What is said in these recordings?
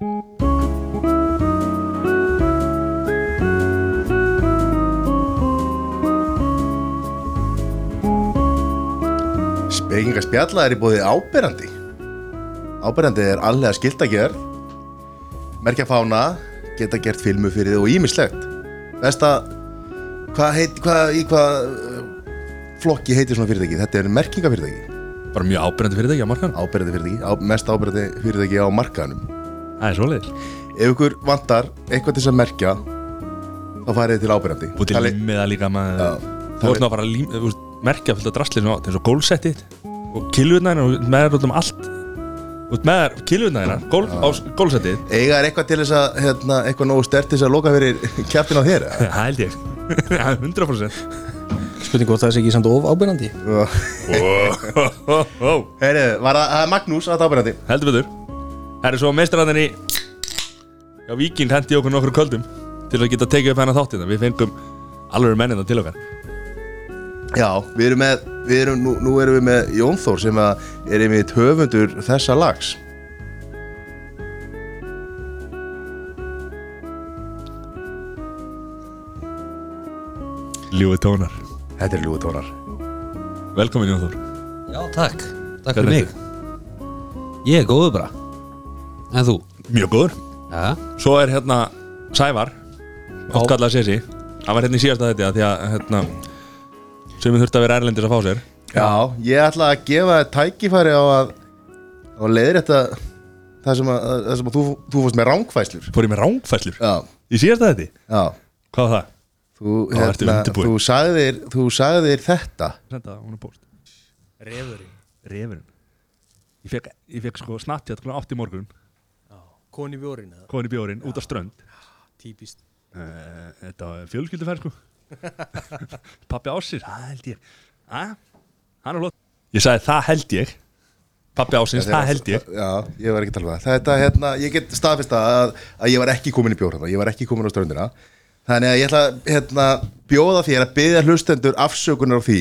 Spekinga spjalla er í bóði áberandi. Áberandi er allega skilt að gerð. Merkja fána Geta gert filmu fyrir þið og ímislegt Besta Hvað heit, hvað, í hvað uh, Flokki heitir svona fyrirtæki? Þetta er merkingafyrirtæki. Bara mjög ábyrjandi fyrirtæki á markanum Áberandi fyrirtæki, á, mest áberandi fyrirtæki á markaðanum Það er svoleiðis. Ef ykkur vantar eitthvað til þess að merkja Þá farið þið til áberandi. Búið til límiða líka maður. Já, Þú ert ná bara að veist, merkja fullt af á eins og gólsettið og kilvunæðina og með þær út um allt. Út með þær kilvunæðina gól, á gólsettið Eiga er eitthvað til þess að hérna, eitthvað nógu stert til þess að loka fyrir kjaptin á þér eða? Það held ég. Það er 100% Spurning hvort það sé ekki samt of ábyrjandi Heyri, var það, það er Magnús að áberandi. Heldur betur Það er svo meistræðin í Já, Víking hendi okkur nokkur köldum til að geta tekið upp hennar þáttina Við fengum alveg mennina til okkar. Já, við erum með, við erum, nú, nú erum við með Jón Þór sem að er einmitt höfundur þessa lags. Ljúið tónar. Þetta er ljúi tónar. Velkomin Jón Þór. Já, takk, takk fyrir Hvernig mig. Ég er góður bara En þú? Mjög góður. Já, Svo er hérna Sævar Oft kallað Sessi Hann var hérna í síðasta þetta Því að hérna Sem við þurfti að vera erlendis að fá sér. Já, ég ætla að gefa tækifæri á að á að leiðir þetta það sem að, það sem að þú, þú fórst með rángfæslur Fór ég með rángfæslur Já, Í síðasta þetta já. Hvað var það? Þú, ertu hérna, þú sagðir, þú sagðir þetta. Senda hún er bóst Refurinn. Refurinn. Ég fekk, ég fekk sko snattjátt klokkan 8 í morgun Koni bjórin í bjórin út á strönd. Típist. Uh, Þetta var fjölskyldufær sko. Pappi ásins, það held ég. Æ, hann er flott. Ég sagði það held ég. Pappi ásins, það held ég. Já, ég var ekki að tala um það. Þetta, hérna, ég get staðfist að, að ég var ekki komin í bjór þarna, Ég var ekki komin á ströndina. Þannig að ég ætla að hérna, bjóða þér að byggja hlustendur afsökunar á því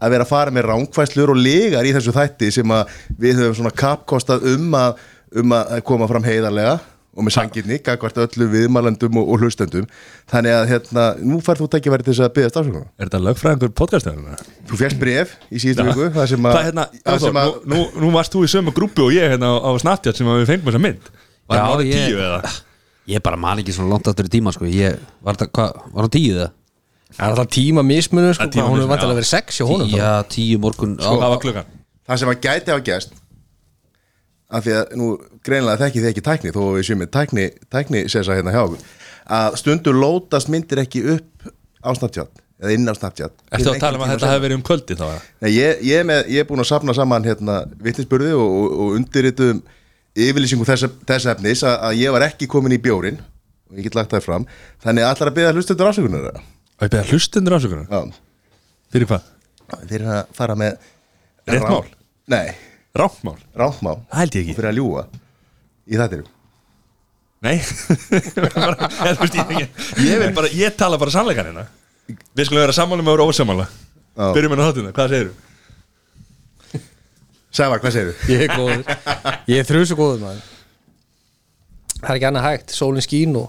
að vera að fara með rángfæslur og legar í þessu þætti sem að við höfum svona kapkostað um að, um að koma fram heiðarlega og með sangirni, gagvart öllu viðmælendum og, og hlustendum. Þannig að hérna, nú færð þú tækifæri til þess að byggja afsökunar. Er þetta lögfræðingur podcastöðuna? Þú fjast bref í síðustu viku það sem að, Það hérna, það Jóþór, sem að nú, nú, nú varst þú í sömu grúpu og ég hérna á, á Snapchat sem að við fengum þessa mynd. Var orðið ég- tíu eða? ég bara man ekki svona langt áttur í tíma sko. Ég, var það, hvað, var hann tíu það? Það er alltaf tíma mismunum sko. Það tíma Hún er vantilega verið sex hjá honum Já, tíu morgun á, Það var klukkan? Það sem að gæti hafa gæst af því að nú greinilega þekki þið ekki tækni þó við séum með tækni, tækni hérna hjá okkur. Að stundur lótast myndir ekki upp á Snapchat eða inn á Snapchat. Ertu að tala um að þetta hefði verið um kvöldi þá? Nei, ég, ég, með, ég er búin að safna saman hérna vittinsburði og, og, og undirritum yfirlýsingu þess, þess efnis að, að ég var ekki komin í bjórin og ég get lagt það fram. Þannig að allar að byggja hlustendur afsökunar Og ég beða hlustundur ásökunar Já, Fyrir hvað? eru að fara með Rétt mál? Nei, Ráttmál? rántmál Það held ég og ekki fyrir að ljúga í þættinum. Nei. Ég, þú veist, ég, ég, vil bara, ég tala bara sannleikan hérna. Við skulum vera sammála með að vera ósamála Já. Byrjum með þáttina, hvað segirðu? Sævar, hvað segir Ég er góður. Ég er þrjusu góður maður. Það er ekki annað hægt. Sólin skín og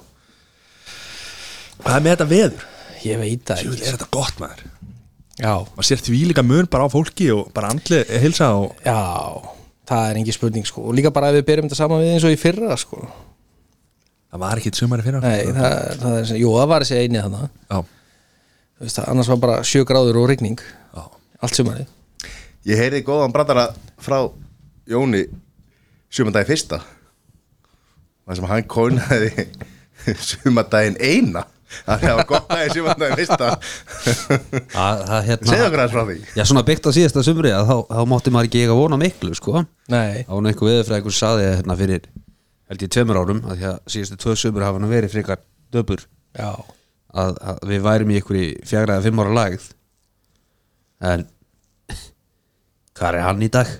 Hvað er með þetta veður? Ég veit það ekki. er þetta gott maður maður sér því líka mun bara á fólki og bara andli hilsa og já Það er engin spurning sko. Og líka bara ef við byrjum þetta saman við eins og í fyrra sko. Það var ekki sumari fyrir Nei, það, það er, jú, það var þessi eini þannig Já, Þú veist það, annars var bara sjö gráður og rigning já, Allt sumarið. Ég heyrði góðan brandara frá Jóni sumandagi fyrsta það sem hann kónaði sumandaginn eina það var gott aðeins fyrsta. Að, það, hérna, segðu okkur aðeins frá því. Já, svona byggt á síðasta sumri að þá, þá mátti maður ekki eiga vona miklu sko. Nei, Á hún einhver veðurfræðingur saði hérna fyrir held ég tveimur árum að því að síðustu tvö sumur hafa hann verið frekar döpur. Já. Að, að við værum í einhverju fjagra eða fimm ára lagð en hvað er hann í dag?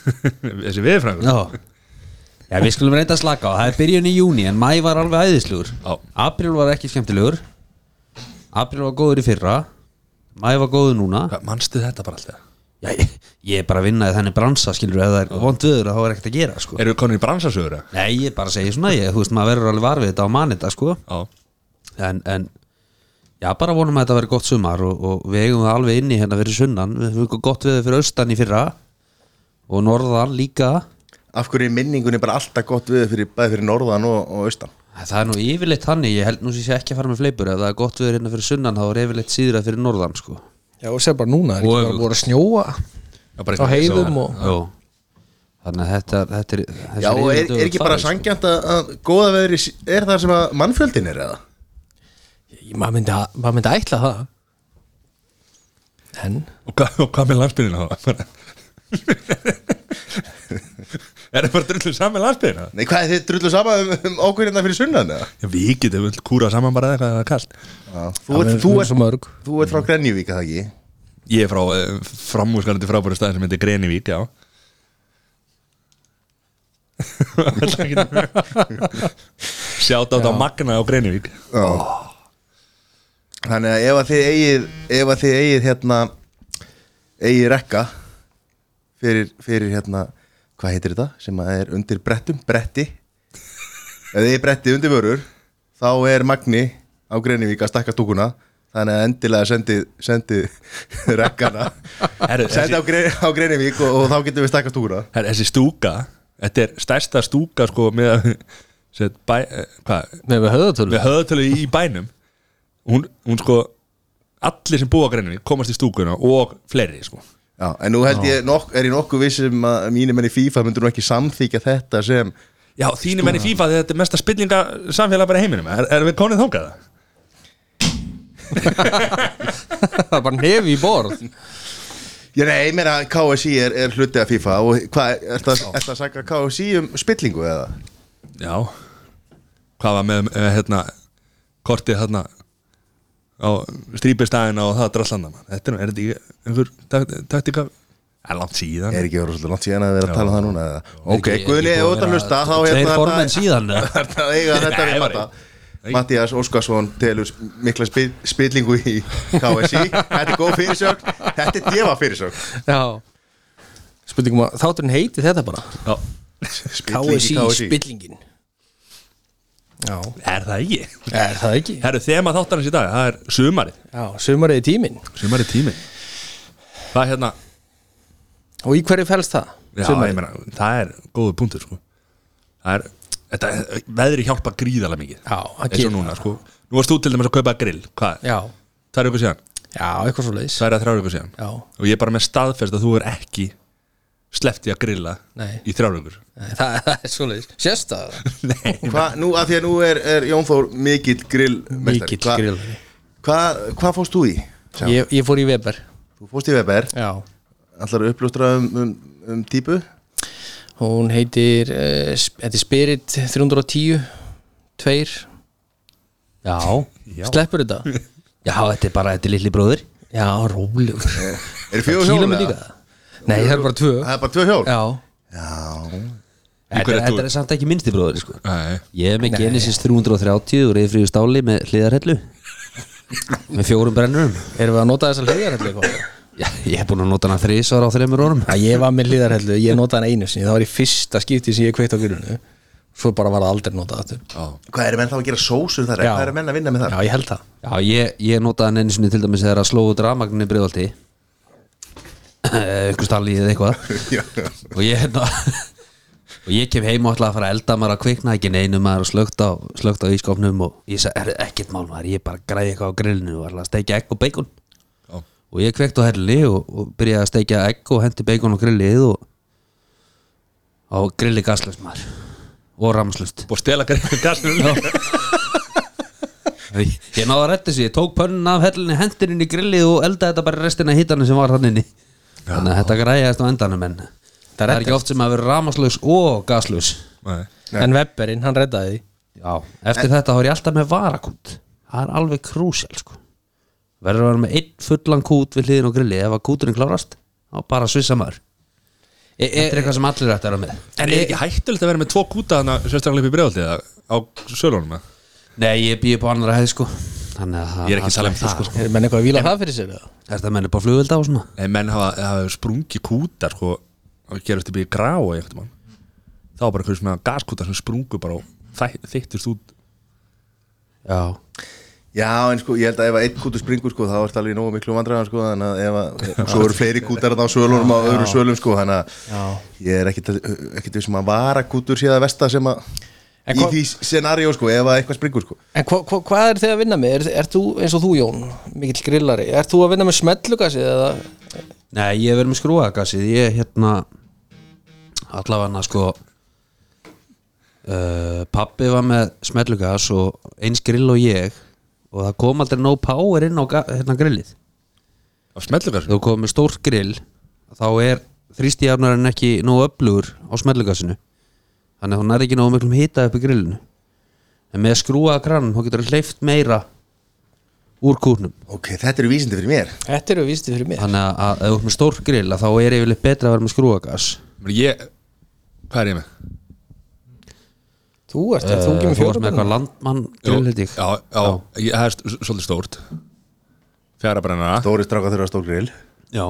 þessi viðfræðingur Já Já, við skulum reynda að slaka á, það er byrjun í júni en mæ var alveg æðislugur. April var ekki skemmtilegur. April var góður í fyrra. Mæ var góður núna. Manstu þetta bara alltaf? Já, ég, ég er bara að vinna í þenni bransa skilur ef það er vond viður þá er ekkert að gera sko. Eru konur í bransasögur eða? Nei, ég bara segi svona ég, þú veist, maður verður alveg varfið þetta á mann þetta sko en, en já, bara vonum að þetta verði gott sumar og, og við eigum það alveg inni hérna fyrir sunnan. Við Af hverju er minningunni bara alltaf gott við fyrir, bæði fyrir norðan og, og austan það er nú yfirleitt þannig, ég held nú sem ég sé ekki að fara með fleipur ef það er gott við hérna fyrir sunnan þá er yfirleitt síðra fyrir norðan sko Já, og sér bara núna, er ekki bara voru að snjóa Já, bara á heiðum og Jó. þannig að þetta, þetta er Já, og er, er ekki bara sko. sangjant að, að góða veðri er það sem að mannfjöldin er eða? Ég- maður myndi, maður myndi ætla það En Og hvað, og hvað með landsbyrðina þá? er það bara drullu saman með landsbyrðina? Nei, hvað er þið drullu saman um, um ákveðina fyrir sunnan eða? Já, við getum vel kúrað saman bara eða hvað það er kallt Já, þú, ert, þú, ert, svo mörg. þú ert frá Grenjavík, að það ekki? Ég er frá uh, framúskalandi frábæru stað sem heitir Grenivík, já. Sjátt átt á Magna á Grenivík Já. Þannig að ef að þið eigið ef að þið eigið hérna eigið rekka fyrir, fyrir hérna hvað heitir þetta? Sem að er undir brettum bretti. Ef þið er bretti undir vörur þá er Magni á Greinivík að stakka stúkuna. Þannig að endilega sendi, sendi rekkana. Herru, sendi á, þessi, Gre, á Greinivík og, og þá getum við stakka stúkuna. Herru, þessi stúka Þetta er stærsta stúka sko með bæ, eh, hvað, Með við höðatölu með höðatölu í bænum. Hún, hún sko allir sem búa á Grenivík komast í stúkuna og fleiri sko Já, en nú held ég, nokk, er ég nokkuð vissum að mínir menn í FIFA myndur nú ekki samþykja þetta sem Já, þínir menn í FIFA þegar þetta er mesta spillinga samfélag bara í heiminum. Er, er við konið þangað? Það er bara nefi í borð. Já, nei, ég meina KSI er, er hluti af FIFA og hvað, er það er það að sagja KSI um spillingu eða? Já. Hvað var með, með hérna kortið hérna á strípistæðina og það drastlanda man. Þetta er, er þetta ekki einhver tak- taktika? Er langt síðan? Er ekki verið svolítið langt síðan að vera að tala um það núna? Ok, Guðni, ekki ef búið þú ert að vera hlusta þá Tveir hérna formenn síðan? Þetta við bara- Mattias Óskarsson telur mikla spil, spillingu í KSI Þetta er góð fyrirsögn. Þetta er djefa fyrirsögn. Já. Spurningum að þátturinn heiti þetta bara? KSI spillingin Já er það ekki? Er það ekki? Herru, þema þáttarins í dag, það er sumarið Já, sumarið í tíminn Sumarið tími Það er hérna Og í hverju fælst það? Já, Sumarið? ég meina, það er góðu punktur sko. Það er, þetta, veðri hjálpa gríðarlega mikið Já, það eins og gerir núna, sko Nú varst þú til dæmis að kaupa grill, hvað? Já, Það er ykkur síðan, já, eitthvað svo leiðis það er að þrjára ykkur síðan Já, Og ég er bara með staðfest að þú er ekki sleppti að grilla Nei. í Nei, það, það er svo leiðis Sérst það? Nei, Hva, nú, að því að nú er, er Jón Þór mikill grill Mikill grill Hvað hva fórst þú í? Ég, ég fór í Weber. Þú fórst í Weber? Já. Ætlar að uppljóstra um, um, um típu? Hún heitir uh, Þetta er Spirit 310 Tveir. Já, Sleppur þetta? já, þetta er bara, þetta er litli bróðir. Já, rólegur. Er fjögur hjól? Nei, það er bara tvö Það er bara tvö hjól? Já Þetta, hverju ert þú? þetta er samt ekki minnsti bróðir sko. Nei. Ég er með Genesis 330 og reyðfríðu stáli með hliðarhellu með fjórum brennurum Erum við að nota þessar hliðarhellu eitthvað? Já, ég hef búin að nota hana þrísvar á þreymur orðum Já, ég var með hliðarhellu, ég notaði hana einu sinni Það var í fyrsta skipti sem ég kveikt á grunnu Svo bara var það aldrei notað aftur Hvað eru menn þá að gera sósur þar? Já. Hvað eru menn að vinna með það? Já, ég held það Já, ég, ég notaði hann einu sinni til dæmis þegar að slóðu drafmagninni bregðaldi einhver stalli eða eitthvað. Og ég hérna og ég kem heim og ætla að fara að elda maður að kvikna ekki neinu maður og slögt á, slögt á ískofnum og ég sagði, er ekkert mál maður ég bara græði eitthvað á grillinu og ætla að steikja egg og bacon. Já. og ég kveikt á helli og, og byrjaði að steikja egg og hendi bacon á grillið og á grilli gaslust maður. Og ramslust að stela grilla gasnum ég, ég náði að retta þessu, ég tók pönnun af hellinni hendin inn í grillið og eldaði þetta bara restina hittanum sem var hann inni þannig að þetta græðist á endanum en það er ekki oft sem að vera ramaslaus og gaslaus. Nei. En Weberinn, hann reddaði því. Já, eftir þetta þá er ég alltaf með varakút. Það er alveg krúsjál sko. Verður að vera með einn fullan kút við hliðin á grilli Ef að kúturinn klárast, þá bara svissa maður. E, Þetta er eitthvað sem allir ætti að vera með. En er ekki hættulegt að vera með tvo kúta þannig sérstaklega upp í bregðaldi eða á sölunum eða? Nei, ég býði på annara hæð sko. Þannig að Ég er ekki að tala um það, sko. Er menn eitthvað að víla það fyrir sér eða? Er það menni bara flugvelda og svona? En menn hafa, hafa sprungi kútar sko, og gerast upp í grá einhvern mann þá var bara einhverjum svona gaskútar sem sprungu bara og þeyttust út. Já. Já, en sko, ég held að ef að einn kútur springur sko, þá er það alveg nógu miklu vandræðan sko, þannig að ef að, svo eru fleiri kútar þarna á svölunum á öðrum svölum sko, þannig að ég er ekkit, ekkit við sem að vara kútur síða vesta sem að í því scenaríu sko, ef að eitthvað springur sko. En hva, hva, hvað er þið að vinna með? Er, er þú eins og þú Jón, mikill grillari Er þú að vinna með smellugasi eða? Nei, ég verið með skrúagassið Ég hérna allavega sko uh, Pappi var með smellugas og eins grill og ég og það kom aldrei no power inn á hérna grillið. Af smellugar Þegar þú komið með stórt grill þá er þrýstijafnarinn ekki nógu öflugur á smellugasinu þannig að hún er ekki nógu miklum hita upp í grillinu. En með skrúaða krann þá getur hleyft meira úr kúrnum Ok, þetta eru vísindi fyrir mér. Þetta eru vísti fyrir mér. Þannig að, að ef þú ert með stórt grill að þá er yfirleitt betra að vera með skrúagas Men ég, hvað er ég með? Þú ert, uh, þú Eh, kemur þú varst með fjóra eitthvað landmann grill held ég. Já, já, ég, það er st- svolítið stórt. Fjara brennara. Dóri stráka þurfa stór grill. Já,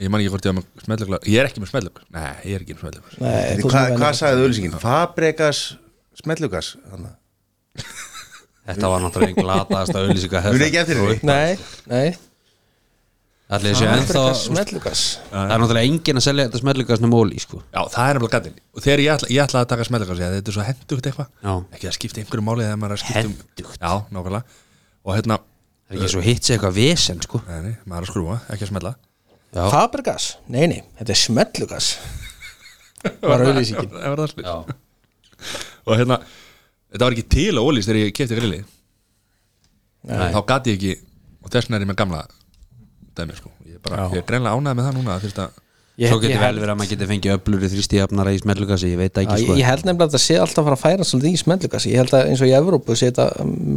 Ég man ekki hvort ég var með smellugar Ég er ekki með smellugar Nei, ég er ekki með smellugar Nei, Hva, þú Hvað sem hva sagði auðlýsingin? Fabregas þannig. þetta var náttúrulega einn glataðasta auðlýsinga Muni ekki eftir henni? Nei, nei Allir þessi Það er er náttúrulega enginn að selja þetta smellugas nema óli sko. Já, það er nefnilega gætin Og þegar ég ætla, ég ætla að taka smellugar Þetta er svo hendugt eitthvað Já. Ekki að skipta einhverju máli þegar maður er að skipta um Hentugt. Já, nákvæmlega Og hérna, Það er ekki svo hitt sér eitthvað vesen sko. nei, nei, maður er að skrúa, ekki að smella Já. Fabregas, nei, nei, þetta er smellugas Var auðlýsingin Það var það Já. Og hérna, þetta var ekki til á ólís þegar ég kefti Nei. Þá gati ég ekki Og þess vegna er ég með gamla dæmi sko. Ég, er bara, Já. ég er greinlega ánægð með það núna Fyrst að Ég, Svo getur vel verið að maður getur fengið öflur í þrýstijafnara í smellugasi, ég veit það ekki sko. ég held nefnilega að þetta sé alltaf að fara að færa svolítið í smellugas Ég held að eins og í Evrópu sé þetta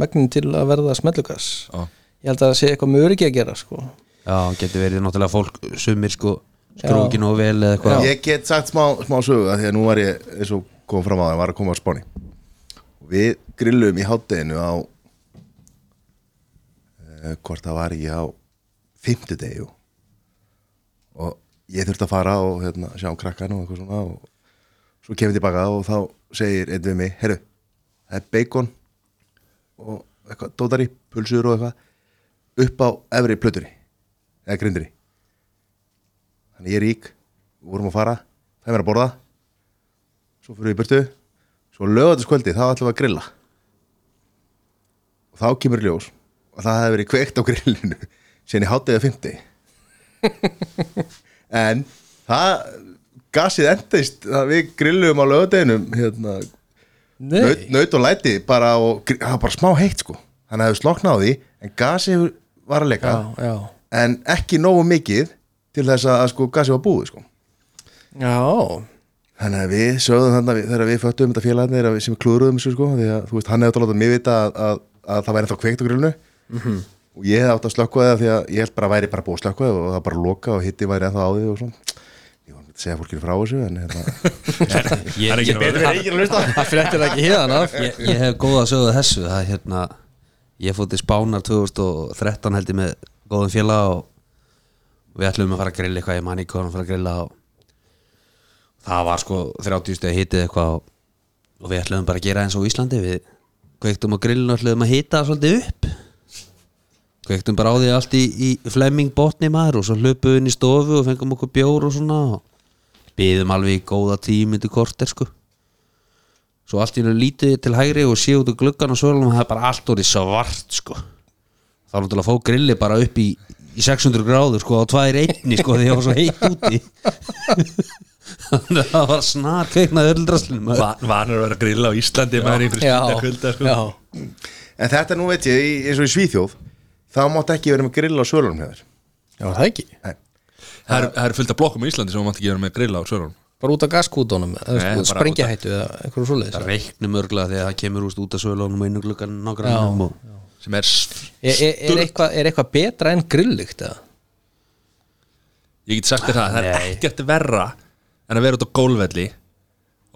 megnin til að verða smellugas Já. Ég held að það sé eitthvað með öryggi að gera sko. Já, getur verið náttúrulega fólk sumir sko skrúkin og vel eða eitthvað. Ég get sagt smá, smá sögu að Því að nú var ég, eins og kom fram á það Var að koma á spáni. Og Við grillum í hátteginu á uh, Hvort það var ekki á Fimmtudegi Og ég þurfti að fara Og hérna, sjá um krakkan og eitthvað svona Og svo kemur ég tilbaka Og þá segir einn við mig Herru, það er bacon Og eitthvað, dótari, pulsur og eitthvað Upp á efri plötunni Eða grindri Þannig ég er rík, við vorum að fara Það er mér að borða. Svo fyrir við í burtu. Svo lögataskvöldi, þá ætlum við að grilla. Og þá kemur ljós Og það hefði verið kveikt á grillinu Síðan í hátegi að 50 En það Gasið endist að Við grillum á lögadeginum hérna, naut, naut og læti bara og það var bara smá heitt sko. Þannig að hefur sloknað á því En gasið var að leika já, já En ekki nógu mikið Til þess að sko gasið var búið sko. Já, Þannig að við sögðum þannig að við, þegar við föttum þetta félagarnir að við sem við klúðruðum þessu sko því að þú veist, hann hefði látað mig vita að, að, að það væri þá kveikt á grillinu. Og ég hefði átt að slökkva það því að ég held bara að væri bara búið að slökkva það og það bara loka og hitti væri ennþá á því og svona. Að segja fólkinu frá þessu en hérna, Ég, ég, ekki að lusta það. Fréttir ekki hérna ég, ég hef góða sögðu þessu það er hérna ég fótt í Spánar 2013 held ég með góðum félag og við ætlum að fara að grilla eitthvað ég man ekki hvað að fara að grilla og það var sko 30 stegi hitið eitthvað og, og við ætlum bara að gera eins og á Íslandi. Við kveiktum á grillinu og ætlum að hita það svolítið upp. Kveiktum bara á því allt í, í flemming botni maður og svo hlupum við inn í stofu og fengum okkur bjór og svona og byðum alveg í góða tímyndu korter sko. Svo allt í hennu lítið til hægri og sé út úr gluggan og svölum og það er bara allt orðið svart sko þá er náttúrulega að fá grilli bara upp í, í 600 gráður sko á tvær einni sko því það var svo heitt úti. Þannig að það var snar kveiknað öldraslinn Vanur að vera að grilla á Íslandi í kvölda sko. já. En þetta nú veit ég, í- eins og í Svíþjóð þá mátt ekki vera með grill á svölunum hefur Já, það ekki? Nei. Það eru- það fullt af blokkum á Íslandi sem mátt ekki vera með grilla á svörunum Bara út af gaskútonum sko, bara sprengihættu eða eitthvað svoleiðis. Það reiknum örgla þegar það kemur út af inn í gluggan nágrannum og sem er Er, er, er, eitthvað, er eitthvað betra en grillykt eða? ég get sagt þér það, það er ekkert verra en að vera út á gólvelli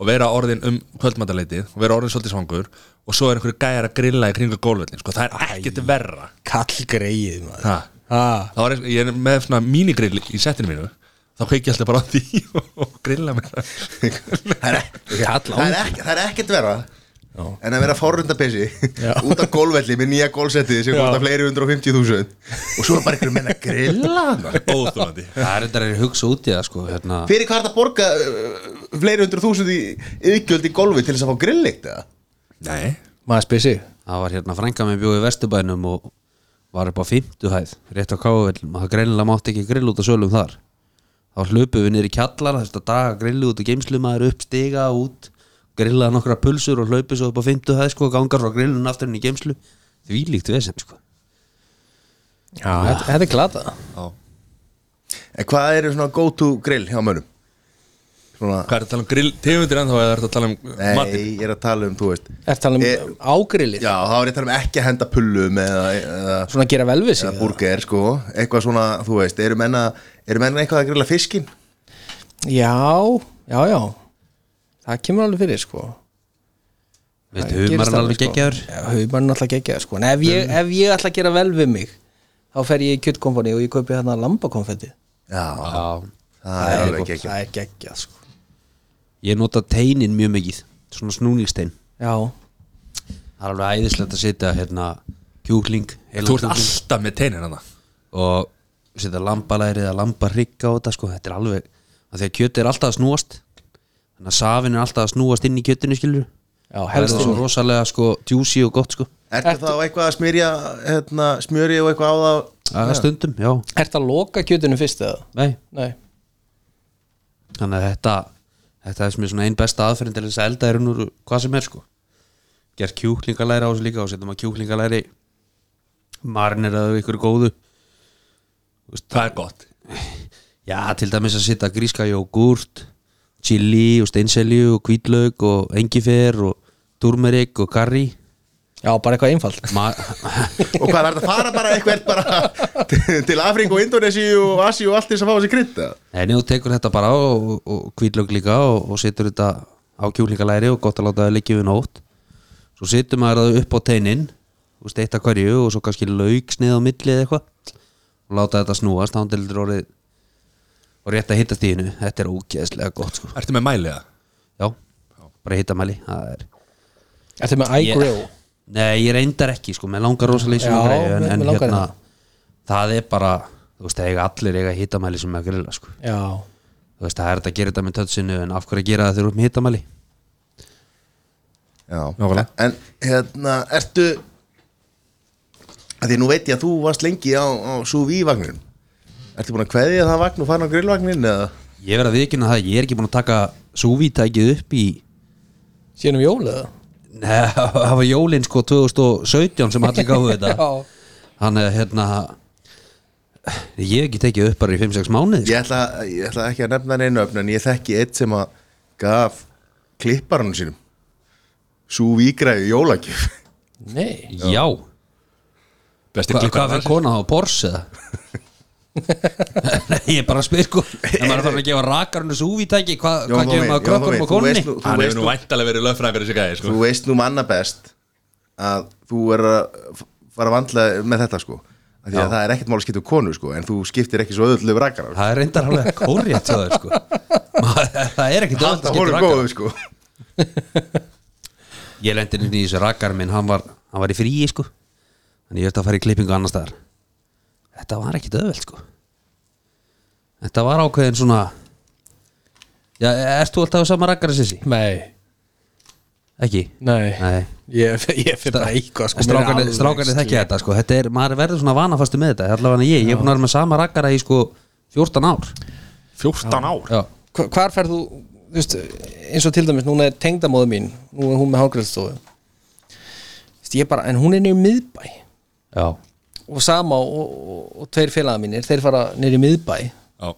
og vera orðin um kvöldmætaleitið og vera orðin svolítið svangur og svo er einhverju gæjar að grilla í kringu gólvöllin sko, það er ekkert verra. Kall greið maður. Ha. ha. Það var, eins- ég er með svona mínigrill í settinu mínu þá kveiki ég alltaf bara á því og grilla með það. Er, er, það er ekkert verra en að vera fórundabessi Já. út af gólvelli með nýja gólsettið sem kostar fleiri 150.000 og svo er bara einhverju menn að grilla óþúlandi Það er þetta að hugsa út í það sko hérna. fyrir hvað er það að borga uh, fleiri hundru þúsund í yðgjöld í golfi til þess að fá grillikt eða? Nei, Maður spyr sig. Það var hérna frænka með bjóði í Vesturbænum og var upp á fimmtuhæð rétt á káuvellum og það greinilega mátti ekki grill út á sölum þar. Þá hlupum við niður í kjallar þess að draga grilli út og geimslu maður upp stiga út grillaði nokkra pulsur og hlaupi svo upp á fimmtuhæð sko og gangar frá grillun aftur inn í geimslu því líkt við sem sko. Já, þetta, þetta er glata en hvað eru svona go to grill hjá mönnum? Svona, Hvað er það að tala um grill tegundir ennþá eða er það að tala um nei, matinn? ég er að tala um, þú veist Er að tala um Eh, ágrillið? Já, þá er ég að tala um ekki að henda pullum eða, eða, Svona að gera vel við sig eða burger, sko. Eitthvað svona, þú veist, eru menna eru menna eitthvað að grilla fiskin? Já, já, já Það kemur alveg fyrir sko. Humarinn alveg sko. geggjaður? Já, humarinn alltaf geggjaður sko. En ef ég, ef ég ætla að gera vel við mig Þá fer ég í kjöttkompani og ég kaupi hérna lambakonfetti. Já, Já, það er alveg ekki Það er geggjað sko. Ég nota teinin mjög mikið svona snúningstein. Já, það er alveg æðislegt að setja hérna kjúkling Þú ert alltaf með teinin hann og setja lambalæri eða lambarrygg á þetta sko, þetta er alveg að því að kjöti er alltaf að snúast þannig að safin er alltaf að snúast inn í kjötinu skilur já, það er svo rosalega sko juicy og gott sko. Ertu þá eitthvað að smyrja hérna, smjöri og eitthvað á það að stundum, já, Ertu að loka kjötinu fyrst eða? nei. Nei. Þannig að þetta þetta er sem er svona einn besta aðferðin til þess að elda er úr hvað sem er sko. Gert kjúklingalæri á þessu líka og setjum að kjúklingalæri marineraðu ykkur góðu. Það er gott. Já, til dæmis að setja gríska jógurt chili og steinselju og hvítlaug og engifer og turmerik og karri Já, bara eitthvað einfalt. Ma Og hvað verður að fara bara eitthvað bara til- Afríku og Indonesi og Asi og allt þess að fá þessi krydd eða? En þú tekur þetta bara á og, og hvítlaug líka og, og setur þetta á kjúklingalæri og gott að láta það liggja við nótt. Svo setur maður það upp á teinin og steita hverju og svo kannski lauk snið á milli eða eitthvað. Og láta þetta snúast, þá til þetta orðið og rétt að hitta stíðinu Þetta er ógeðslega gott sko Ertu með mæliða? Já, bara hittamæli Það er Ertu með iGrill? Nei, ég reyndar ekki sko, með langar greið en, en hérna, það. er bara þú veist, það eiga allir eiga hittamæli sem er að grilla sko. Já þú veist, það er þetta að gera þetta með tötsinu en af hverju að gera það þú ert með hittamæli Já, Nákvæmlega. en hérna, ertu því nú veit ég að þú varst lengi á, á SUV vagnin Ertu búin að kveðja það vagn og fara á grillvagnin eða? Ég verð að viðkynna það, ég er ekki búin að taka súvítækið upp í Síðan um jól eða? Nei, það var jólinn sko 2017 sem allir gáðu þetta Já Þannig að hérna ég hef ekki tekið upp bara í 5-6 mánuði sko. Ég ætla, ég ætla ekki að nefna neina öfn en ég þekki eitt sem að gaf klipparanum sínum SUV græði jólagjöf Nei Já, Besti Hva, klippar hvað fyrir kona á Porsche eða? Nei, ég bara spyr sko En maður þarf að gefa rakarinu súvítæki Hvað hva gefur maður krökkunum og konni? þú, Hann veist hefur nú væntalega verið löffræðingar þessi gæði sko. þú veist nú manna best að þú er að fara að vandla með þetta sko Af Því að Já. það er ekkert mál að skipta um konu sko En þú skiptir ekki svo öðvöldlega við rakar Það er reyndar alveg kórrétt hjá þér sko Það er að Halda skipta honum rakar góðu sko Ég lendi inn í þessu rakar minn Hann var, hann var í fríi sko Þannig ég ætti að fara í klippingu annar staðar Þetta var ekki döðveld sko. Þetta var ákveðin svona Já, ert þú alltaf á sama rakar að sissi? Nei. Ekki? Nei. Nei. Ég, ég fyrir bara eitthvað sko. Strákarnir þekki þetta sko. Þetta er, maður verður svona vanafastu með þetta Allavega ég, ég er búin að vera með sama rakkara í sko 14 ár. 14 ár? Já, Hva- Hvar ferð þú, þú veist, eins og til dæmis núna er tengdamóðu mín, nú er hún með hágrælstofu ég bara, en hún er niður miðbæ. Já, og sama og, og, og tveir félaga mínir þeir fara í miðbæ. Já.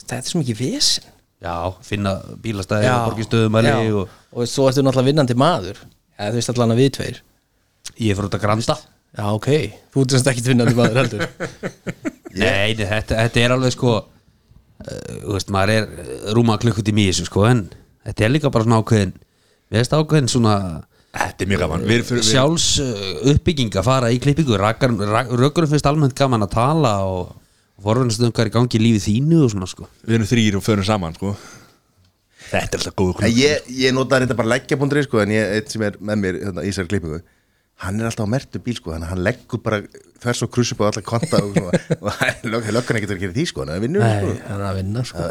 þetta er svo mikið vesen. Já finna bílastæði og borgistöðumæli og og svo ertu náttúrulega vinnandi maður. Eða þú veist allan að við tveir. Ég fyrir út að granda. Já ok, þú ert semst ekki vinnandi maður heldur. Nei, þetta, þetta er alveg sko uh, Þú veist, maður er uh, rúma klukkutími í þessu sko En þetta er líka bara svona ákveðin við veist ákveðin svona Þetta er mjög gaman Við, við, við, sjálfs uh, uppbygging að fara í klippingu rökkurum finnst almennt gaman að tala og forvinnast um hvað er í gangi í lífi þínu og svona sko við erum þrýr og förum saman sko. Þetta er alltaf góðu En ég, ég notaði þetta bara leggja.ri sko, en ég, eitt sem er með mér hérna, í þessari klippingu hann er alltaf á mertu bíl sko, þannig að hann leggur bara þvers og krussu på alla konta og, svona, og lög, löggan ekkert að gera því sko, hann er að vinna Nei, sko. hann er að vinna sko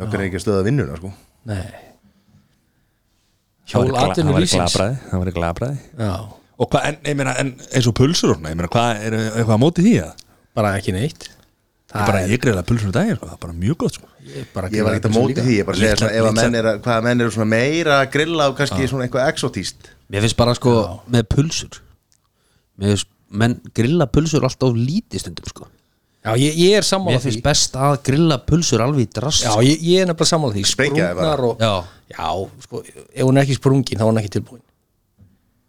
löggan er ekki að stöða vinnuna sko. Nei Hjól atvinnu glabræði Það var í glabræði Já, Og hvað, en, ég meina, en eins og pulsur ég meina, hvað, er eitthvað á móti því að? bara ekki neitt. Ég bara, ég greiða pulsur um daginn, sko, það er bara mjög gott, sko. Ég, bara ég var ekkert að móti því, ég bara segja ef að menn er að, hvað menn eru svona meira að grilla og kannski svona eitthvað exotíst mér finnst bara sko með pulsur. Mér finnst menn grilla pulsur alltaf lítið stundum sko Já, ég, ég er sammála mér því. finnst best að grilla pulsur alveg í drast Já, ég, ég er nefnilega sammála því. Sprengja þær bara. Sprungnar og Já. Já, sko, ef hún er ekki sprungin þá er hún ekki tilbúin.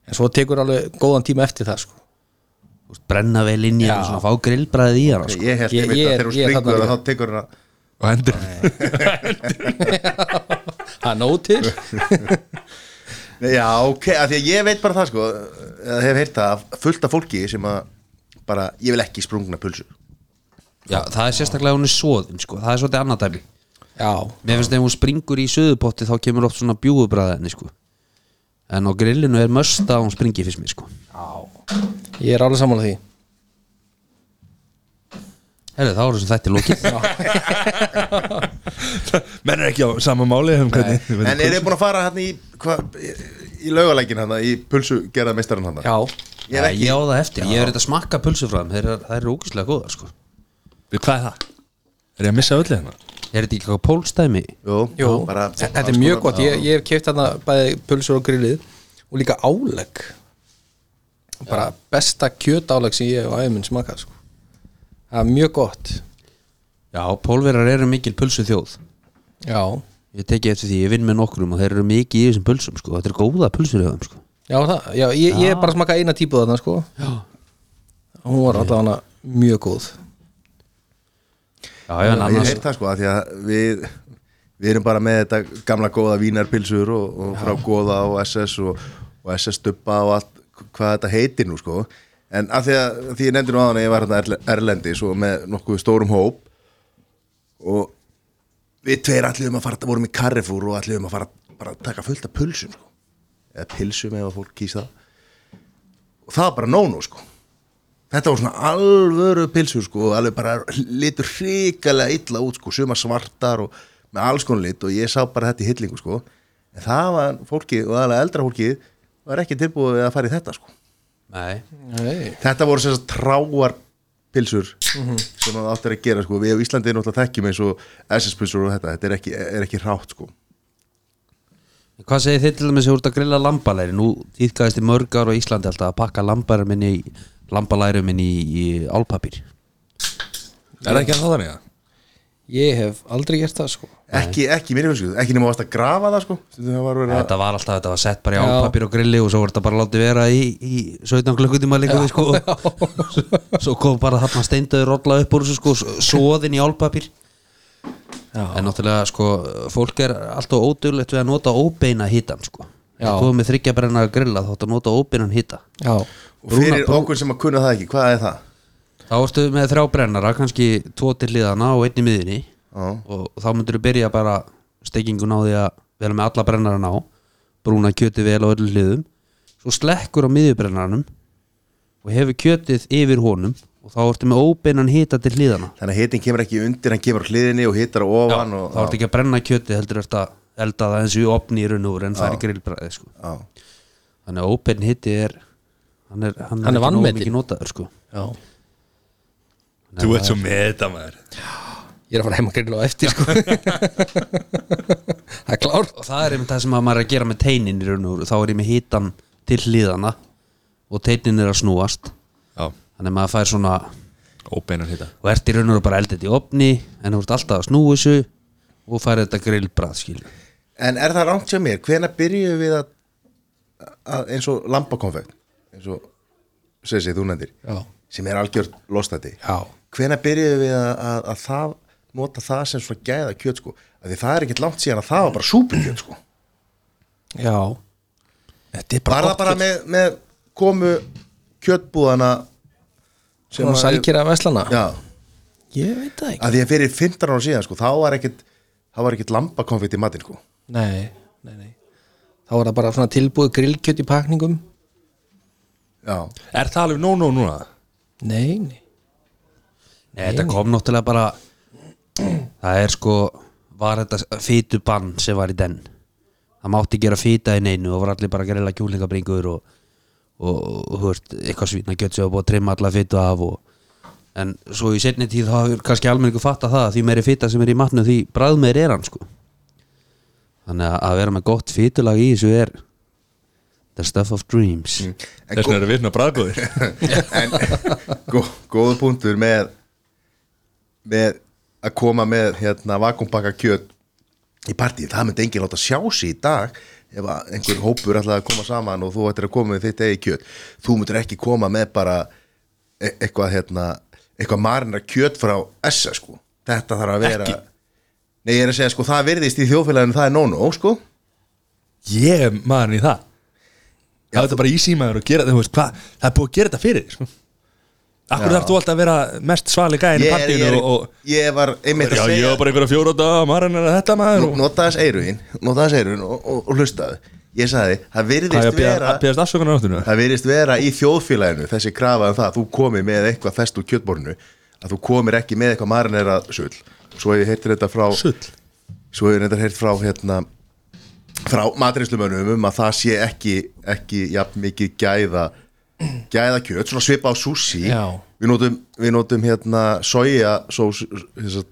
En svo tekur alveg góðan tíma eftir það sko. Þú veist, brenna vel inn í hann og svona fá grillbræðið í hann sko. ég held Ég- ég, ég að er- þegar hún ég er springur þarna þá tekur hann Og hendur. Það er nóg til. Nei, Já, ok, af því að ég veit bara það sko eða hef heyrt það af fullt af fólki sem að bara, ég vil ekki sprungna pulsu Já, það er sérstaklega hún er svoðin sko. það er svolítið annað dæmi. Já, mér finnst ef hún springur í söðupotti þá kemur oft svona bjúðubræðinni sko. en á grillinu er möst að hún springi fyrst mér sko. ég er alveg sammála því. Herri, þá er þessum þætti lókið Menn er ekki á sama máli um hvernig En er þið búin að fara hann í hva, í, laugalækin hann í pulsu gerða meistaran hann Já, Ég er ekki Ég á það eftir, ég er þetta að smakka pulsu frá þeim þeir eru- þær eru ógæslega góðar sko. Við, Hvað er það? Er ég að missa öllu hérna? Er þetta ekki eitthvað pólstæmi? Jú, Jú, bara, þetta er mjög gott ég, ég hef keift þarna bæði pulsur og grillið og líka álegg bara besta kjötálegg sem ég hef á æfuminn smakað sko. það er mjög gott Já, pólverar eru mikil pulsu þjóð Já, Ég teki eftir því, ég vinn með nokkrum og þeir eru mikið í þessum pulsum sko. Þetta er góða pulsur hjá þeim sko. já, það, já ég, ég hef bara smakað eina típu þarna sko. Já, hún var alltaf hana mjög góð já, en Ég annars heyrt það sko, af því að við við erum bara með þetta gamla góða vínarpilsur og, og frá góða og SS og, og SS dubba og allt hvað þetta heitir nú sko. En af því að því ég nefndi nú aðan að ég var hérna Erlendis og með nokkuð stórum hóp og við tveir allir að fara, vorum í Carrefour og allir að fara bara að taka fullt af pulsum sko. eða pilsum ef að fólk kýsa og það var bara nónu sko Þetta var svona alvöru pilsur sko og alveg bara litur hrikalega illa út sko, suma svartar og með alls konar lit og ég sá bara þetta í hillingu sko. En það var fólkið og aðalega eldra fólkið var ekki tilbúið að fara í þetta sko. Nei, Nei. Þetta voru sem sagt tráar pilsur sem það áttur að gera sko. Við á Íslandi náttúrulega þekkjum eins og SS pilsur og þetta, þetta er ekki, er ekki rátt sko. Hvað segir þið til dæmis að þú ert að grilla lambalæri? Nú týðkaðist í mörg ára á Íslandi alltaf að pakka lambalæri minni í, lambalæri minni í, í álpapír. Er það ekki að það þannig að? Ég hef aldrei gert það sko. Ekki, ekki mér finnst ekki nema að grafa það sko. Stundum það var verið að- Þetta var alltaf, þetta var sett bara í Já. álpapír og grilli og svo var þetta bara látið vera í, í 17 klukkutíma líka við sko. Svo kom bara þarna steindaður rolla upp úr þessu sko, svoðin í álpapír. Já. En náttúrulega sko, fólk er alltaf óduglegt við að nota óbeina hitan sko. Já. Það komið með þryggja brenna að grilla þá ætti að nota óbeinan hita. Já, og fyrir okkur sem að kunna það ekki, hvað er það? Þá ertu með þrjá brennara, kannski tvo til hliðana og einn í miðinni Já. og þá myndir þú byrja bara stekingun á því að vera með alla brennaran á brúna kjötið vel á öllu hliðum svo slekkur á miðjubrennaranum og hefur kjötið yfir honum og þá ertu með óbeinan hita til hliðana Þannig að hitin kemur ekki undir, hann kemur hliðinni og hitar ofan og, þá ertu ekki að brenna kjötið heldur ertu að elda það eins og opni í raun og úr en það er grillbræði sko. Já. þannig að óbein hiti er hann er, hann Hann er ekki vanmetinn. mikið notaður sko. já. Þú ert svo með þetta maður. Ég er að fara heim að grilla á eftir sko. Það er klárt. Og það er einmitt það sem að maður er að gera með teinin í raun og úr þá er ég með hitan til hliðana og teinin er að snúast. Já, þannig að maður fær svona óbeinar hitta og ert í raun og bara eldið í opni en þú ert alltaf að snúi þessu og fær þetta grillbrað skilur. En er það rámt hjá mér? Hvenær byrjuðu við að, að eins og lambakonfekt eins og segir sig þú nefndir sem er algjört lostæti Já. Hvenær byrjuðu við að, að, að það nota það sem svona gæða kjöt sko? Að því það er ekkert langt síðan að það var bara súpukjöt sko. Já, er Var bara það bara með, með komu kjötbúðana sem að- sælkera veslana Já, Ég veit það ekki. Að því að fyrir 15 ára síðan sko, þá var ekkit þá var ekkit lambakonfekt í matinn sko. Nei, nei, nei. Þá var það bara tilbúið grillkjöt í pakningum Já, Er það alveg no-no núna? Nei, nei. Nei, þetta kom náttúrulega bara Það er sko Var þetta fýtubann sem var í den. Það mátti gera fýta í neinu Og var allir bara að grilla kjúlingabringur Og, og, og veist, eitthvað svína gött sem var búið að trimma alla fýtu af og, En svo í setni tíð þá hefur kannski almenningu fatta það að Því meiri fýta sem er í matnu því bræð meir er hann sko. Þannig að- að vera með gott fýtulag í þessu er The stuff of dreams. En, Þess vegna eru við svona bræðgóðir góðu punktur með með að koma með hérna vakuumpakka kjöt í partíð, það myndi enginn láta sjá sig í dag ef að einhver hópur ætlaði að koma saman og þú ættir að koma með þitt eigi kjöt. Þú myndir ekki koma með bara e eitthvað hérna eitthvað marinar kjöt frá essa sko. Þetta þarf að vera Ekki? Nei, ég er að segja sko, það virðist í þjóðfélaginu það er nóno, sko. Ég er maðurinn í það Já, þetta er bara í símaður og gera, hvað Það er búið að gera þetta fyrir sko. Akkur þarf þú alltaf að vera mest svali gæðin í ég, er, ég, er, og, ég var einmitt að ég segja var bara einhverja fjóra daga, maðurinn er að þetta maður og, Nota þess eirun Nota þess eirun og, og, hlustaðu Ég sagði, það er virðist að vera að Það virðist vera í þjóðfélaginu Þessi krafa um það að þú komir með eitthvað fest úr kjötborinu Að þú komir ekki með eitthvað marinera sull. Svo hef ég heyrtir þetta frá Sull? Svo hef ég þetta heyrt frá hérna Frá matrinslumönum um að það sé ekki Ekki jafn mikið gæða Gæða kjöt, svona svipa á sushi. Já. Við notum, við notum hérna Soja að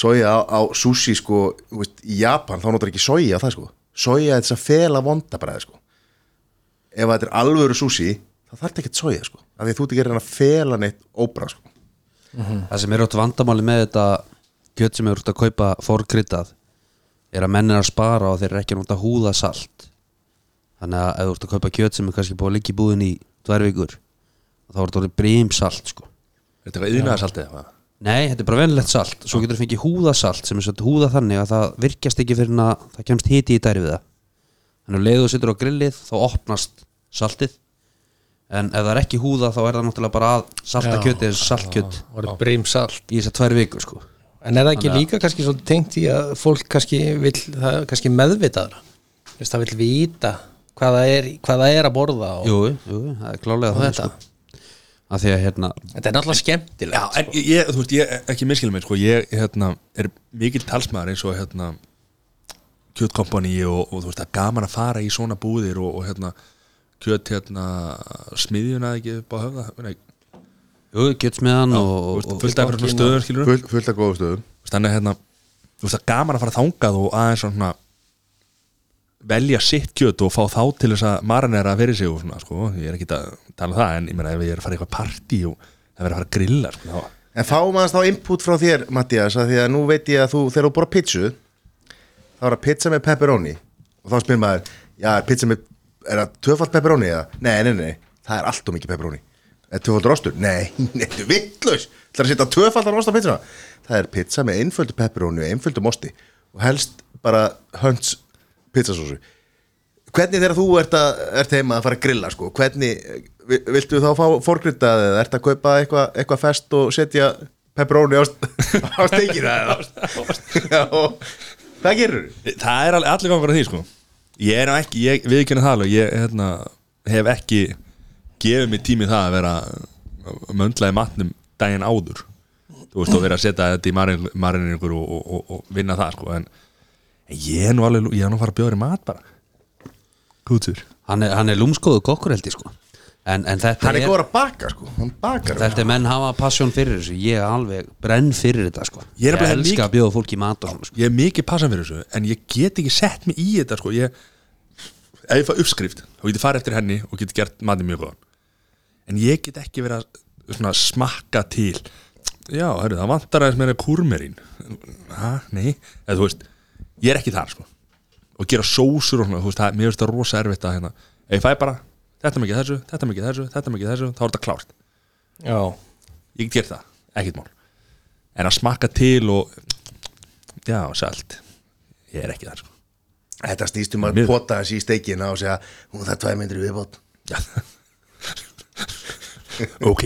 soja á, á sushi sko þú veist, í Japan þá notar ekki soja á það sko. Soja er þess að fela vondabræði sko. Ef þetta er alvöru sushi þá þarf þetta ekki soja sko. Af því að þú ert ekki að reyna að fela neitt óbra sko. Það sem er átt vandamáli með þetta kjöt sem er út að kaupa fórkryttað er að menn er að spara og þeir eru ekki að nota húða salt þannig að ef þú ert að kaupa kjöt sem er kannski búið að liggja í búðin í tvær vikur þá er þetta orðið brímsalt sko. Þetta er eitthvað yðnaðarsaltið eitthvað Nei, þetta er bara venlegt salt. Svo getur þú fengið húðasalt sem er svolítið húða þannig að það virkjast ekki fyrir að það kemst hiti í dæri við það. Þannig að leiðu þú situr á grillið þá opnast saltið. En ef það er ekki húða þá er það náttúrulega bara að salta Já. kjötið eins og saltkjöt brimsalt. í þessar tvær vikur sko En er það ekki líka kannski svolítið tengt í að fólk kannski vil, það er kannski meðvitaðra? Þess, það vil vita hvað það er, hvað það er að borða og Jú, jú, það er klálega það þetta. sko. Að því að hérna Þetta er náttúrulega skemmtilegt Já, en ég, ég, þú veist, ég ekki miskilum mig, sko, ég, hérna, er mikil talsmaður eins og, hérna, kjötkompani og, og, þú veist, það er gaman að fara í svona búðir og, og hérna, kjöt, hérna, smiðjuna ekki upp á höfða, nei, Jú, kjötsmiðan og, fullt af skilur Full, fullt af góðu stöðum. Þannig að, hérna, þú veist, það er gaman að fara þangað og aðeins svona velja sitt kjöt og fá þá til þess að marinera fyrir sig og svona, sko, ég er ekki að tala um það, en ég meina, ef ég er að fara í eitthvað partí og það verður að fara að grilla, sko, þá En fá maður þá input frá þér Mattias að því að nú veit ég að þú þegar þú borða pizzu þá er það pizza með pepperoni. Og þá spyr maður, já, pizza með er það tvöfald pepperoni eða? Nei, nei, nei, það er allt og mikið pepperoni Er tvöfald rostur? Nei, nei, þú vittlaus Það er að setja tvöfaldar rost á pizzuna? Það er pizza með einföldu pepperoni og einföldu mosti og helst bara hönds pizzasósu. Hvernig þegar þú ert, að, ert heima að fara að grilla sko, hvernig, vi- viltu þá fá fórgryttað eða ert að kaupa eitthvað eitthva fest og setja pepperoni á, á steikina eða? Já, hvað gerur? Það er allir gangur að því sko. Ég er ekki, ég viðkynna það alveg Ég hérna, hef ekki gefið mér tími það að vera möndlaði matnum daginn áður. Þú veist, og vera að setja þetta í mariningur og, og, og, og vinna það sko En en ég er nú alveg, ég er nú að fara að bjóða þér í mat bara. Kútur. Hann, er, hann er lúmskóðu kokkur held ég sko. En, en þetta Hann er er, góður að baka sko, hann bakar þetta er menn hafa passion fyrir þessu. Ég er alveg brenn fyrir þetta sko. Ég er Ég nefnilega elska mikið- að bjóða fólki í mat og svona sko. Ég er mikið passan fyrir þessu En ég get ekki sett mig í þetta sko. Ég, ef ég fá uppskrift þá get ég farið eftir henni og get gert matið mjög góðan En ég get ekki verið að svona, smakka til. Já, hörru, það vantar aðeins meira kúrmerín. Ha, nei, eða þú veist Ég er ekki þar sko. Og gera sósur og svona, þú veist, það, mér finnst það rosa erfitt að hérna Ef ég fæ bara, þetta mikið þessu, þetta mikið þessu, þetta mikið þessu Þá er þetta klárt. Já, ég get gert það, ekkert mál. En að smakka til og já, sælt ég er ekki þar sko. Þetta snýst um að pota þessi í steikina og segja hún það er tvæ myndir viðbót Ok.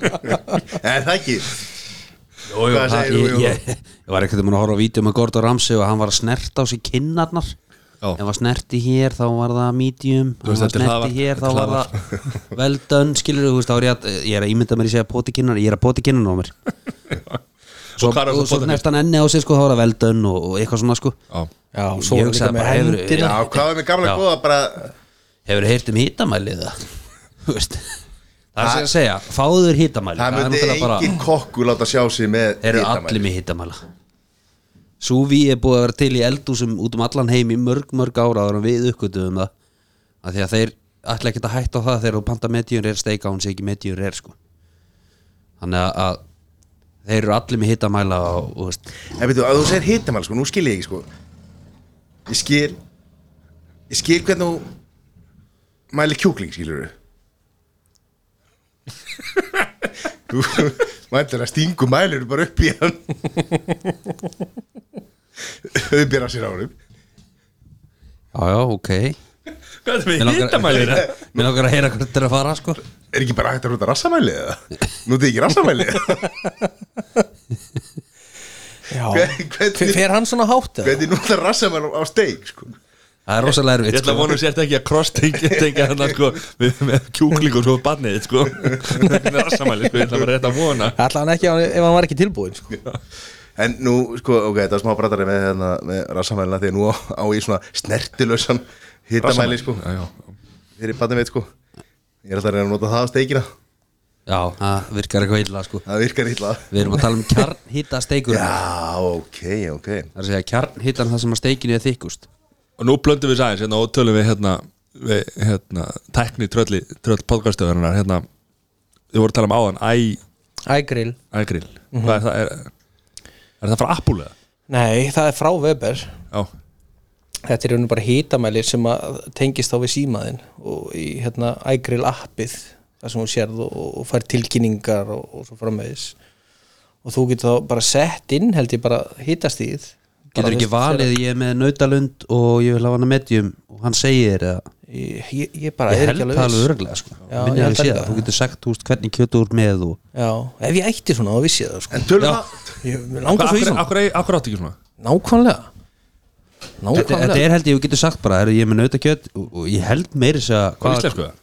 Er það ekki? Jú, Hvað það, segir þú, ég, Jóhann? ég, ég var ekkert um að horfa á vídeo með Gordon Ramsay og hann var að snerta á sig kinnarnar. Já. ef var snerti hér þá var það medium. Veist, var þetta er snerti hér þá er var það well done skilur þú veist þá er ég að ég er að ímynda mér í segja poti kinnar ég er að poti kinnar á mér. Svo, er það og svo potið snert hann enni á sig sko þá var það well done og, og eitthvað svona sko. Já, Já, svo Ég hugsaði með bara, hefur- Já, hvað er með gamla Já. góða bara hefur heyrt um hitamælið það Þú veist það er sem að segja fáður hitamæli. Það myndi engin kokkur láta sjá sig með eru allir með hitamæla Súví er búið að vera til í eldúsum út um allan heim í mörg mörg ára ára við uppgötuðum það. Að því að þeir ætla ekki að hætta á það þegar þú panta mediur er steika hún sé ekki mediur er sko. Þannig að, að þeir eru allir með hitamæla og, og En veitu, að þú segir hitamæli, sko, nú skil ég ekki, sko. Ég skil Ég skil hvernig þú mæli kjúkling, skilur Þú mælir að stingu mælir bara upp í hann. Auðbjörna sér ánum já já ok. Hvað er Mér með hitamælir? mér langar að heyra hvert þetta er að fara sko. Er ekki bara hægt að rúta rassamæli eða? Nú þið ekki rassamæli Já, Hver- Hver- Hvernig, fer hann svona hátt eða? hvernig nú það rassamæli á steik, sko það er rosalega Ég erfitt ætla að sko. vona sér ekki að cross-tengja tengja þarna sko með, með kjúkling og svo barnið sko. Með rassamæli sko, ég ætla bara rétt að vona. Ætla hann ekki ef hann var ekki tilbúin sko. En nú, sko, ok, þetta var smá brættari með, hérna, með rassamælina Því að nú á, á í svona snertilösan hitamæli, sko. Já, já. Fyrir barnið veit, sko. Ég er alltaf að reyna að nota það á steikina. Já, það virkar eitthvað illa sko. Það virkar illa. Við erum að tala um kjarnhita steikur. Já, ok, ok. Það er að segja kjarnhitan það sem að steikinu er þykust Og nú blöndum við sæðins hérna og tölum við hérna, við, hérna trölli, tröll podcastöðurinnar hérna, við vorum að tala um áðan Ægrill. Ægrill. Hvað er það, er, er það frá Apple eða? Nei, það er frá Weber. Já, Þetta er bara hitamæli sem tengist þá við símaðinn og í hérna iGrill appið þar sem þú sérð og, og fær tilkynningar og, og svo framvegis. Og þú getur þá bara sett inn held ég bara hitastíð getur ekki valið ég er með nautalund og ég vil hafa hana medium og hann segir eða Ég, ég, ég bara ég er held ekki það alveg viss örglega sko. Minni ég að sé það, þú getur sagt úst, hvernig kjötu úr með og Já, ef ég ætti svona þá vissi ég það sko. En tölum það Ég mig langar svo í Akkur, átti ekki svona? Nákvæmlega. Þetta, þetta Nákvæmlega. er held ég, þú getur sagt bara er, ég er með nautakjöt og, og ég held meiri þess að Hvað er íslensku það?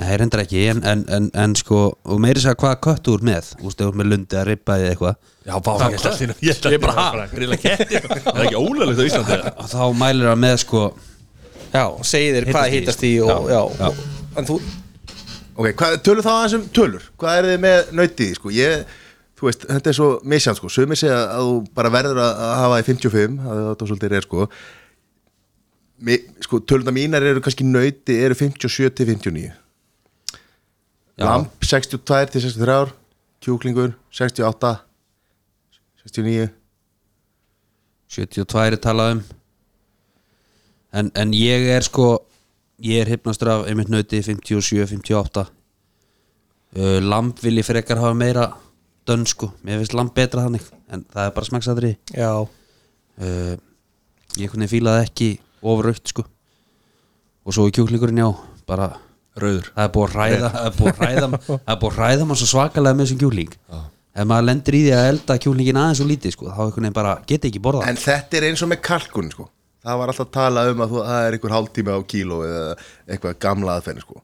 Nei, reyndar ekki, en, en, en, en sko og meiri þess að hvaða köttu úr með Þú veist, ef þú ert með lundi að ribba eða eitthvað. Já, bá, ég held að ég ég bara bara grilla ketti Það er ekki ólöflegt á Íslandi. Eða? og þá mælir það með sko Já, segi þér hvað hitast í sko. og, Já, já, En þú, Ok, hvað, tölum þá aðeins um tölur. Hvað er þið með nautið, sko? Ég, þú veist, þetta er svo misjans, sko. Sumir segja að þú bara verður að hafa í 55 að þetta svolítið er, sko. Mi, Sko, tölunda mínar eru kannski nauti eru 57 til 59 Já. Lamp 62 til 63 ár Kjúklingur 68 69 72 er talað um. En, en ég er sko ég er hypnastur af einmitt nöti 57, 58 uh, lamp vil ég frekar hafa meira dönn sko, mér finnst lamp betra þannig en það er bara smekksadri já. Uh, ég kunni fílaði ekki ofraukt sko. Og svo í kjúklingurinn já bara Rauður. Það er búið að ræða það er búið að ræða, það er búið að ræða maður svo svakalega með þessum kjúling ef maður lendir í því að elda kjúlingin aðeins og lítið sko, þá einhvern veginn bara geti ekki borða En þetta er eins og með kalkun sko. Það var alltaf að tala um að þú, það er einhver hálftími á kíló eða eitthvað gamla aðfenni sko.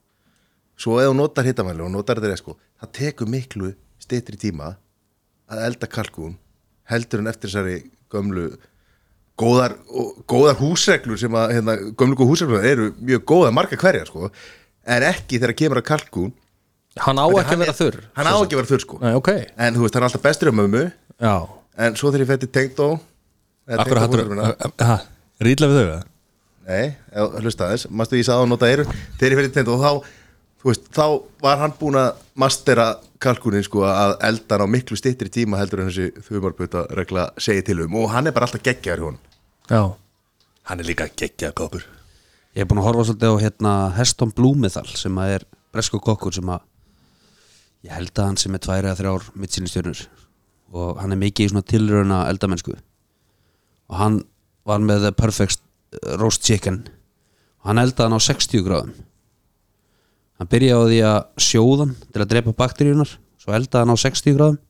Svo ef þú notar hittamæli og notar þetta sko, það tekur miklu styttri tíma að elda kalkun heldur en eftir þessari gömlu góðar, góðar húsreglur sem að hérna, gömlu góð húsreglur eru mjög góða marga hverja sko, en ekki þegar kemur að kalkun Hann á ekki að vera þurr Hann á ekki að vera þurr sko. Nei, ok. En þú veist, hann er alltaf bestur um mömmu. Já. En svo þegar ég fætti tengd á Akkur hattur Rýtla við þau eða? Nei, hlusta aðeins, mástu ég sagði að nota eyru þegar ég fyrir tend og þá þú veist, þá var hann búin að mastera kalkunin sko að elda hann á miklu styttri tíma heldur en þessi þumarputa regla segi til um. Og hann er bara alltaf geggjaður hjá hann Já. Hann er líka geggjað kópur Ég er búin að horfa svolítið á hérna Heston Blúmethal sem að er bresku kokkur sem að ég held að hann sem er tvær eða þrjár mittsinistjörnur og hann er mikið í svona tilrauna eldamennsku. Og hann var með perfect, roast chicken. Og hann eldaði hann á 60 gráðum. Hann byrjaði á því að sjóðan til að drepa bakteríunar svo eldaði hann á 60 gráðum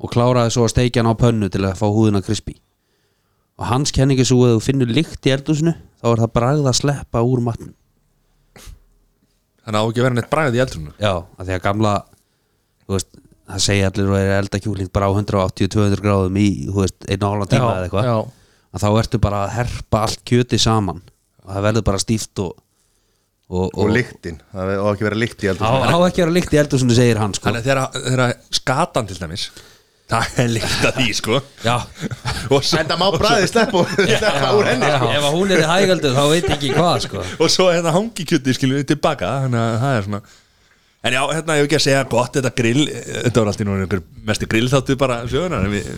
og kláraði svo að steikja hann á pönnu til að fá húðina krispi og hans kenningi svo að þú finnur lykt í eldhúsinu þá er það bragð að sleppa úr matnum. Þannig að á ekki að vera neitt bragð í eldrunu Já, að því að gamla þú veist, það segja allir og er elda kjúling bara á 180-200 gráðum í, einn og hálfan tíma eða eitthvað. já. að þá ertu bara að herpa allt kjöti saman. Og það verður bara stíft og og, Og lyktin, það á ekki að vera lykt í á, eldur á ekki vera líkt í þú segir hann sko. Þannig að þegar skatan til dæmis Það er líkt að því sko. Já, En það má bræði sleppa og- sleppa úr henni sko. ef að hún er í hægaldur þá veit ekki hvað sko. og svo hérna hangi kjöti skilur við tilbaka. Þannig að það er svona En já, hérna ég hef ekki að segja gott þetta grill Þetta var alltaf einhver mesti grill þáttu bara sjöðunar við,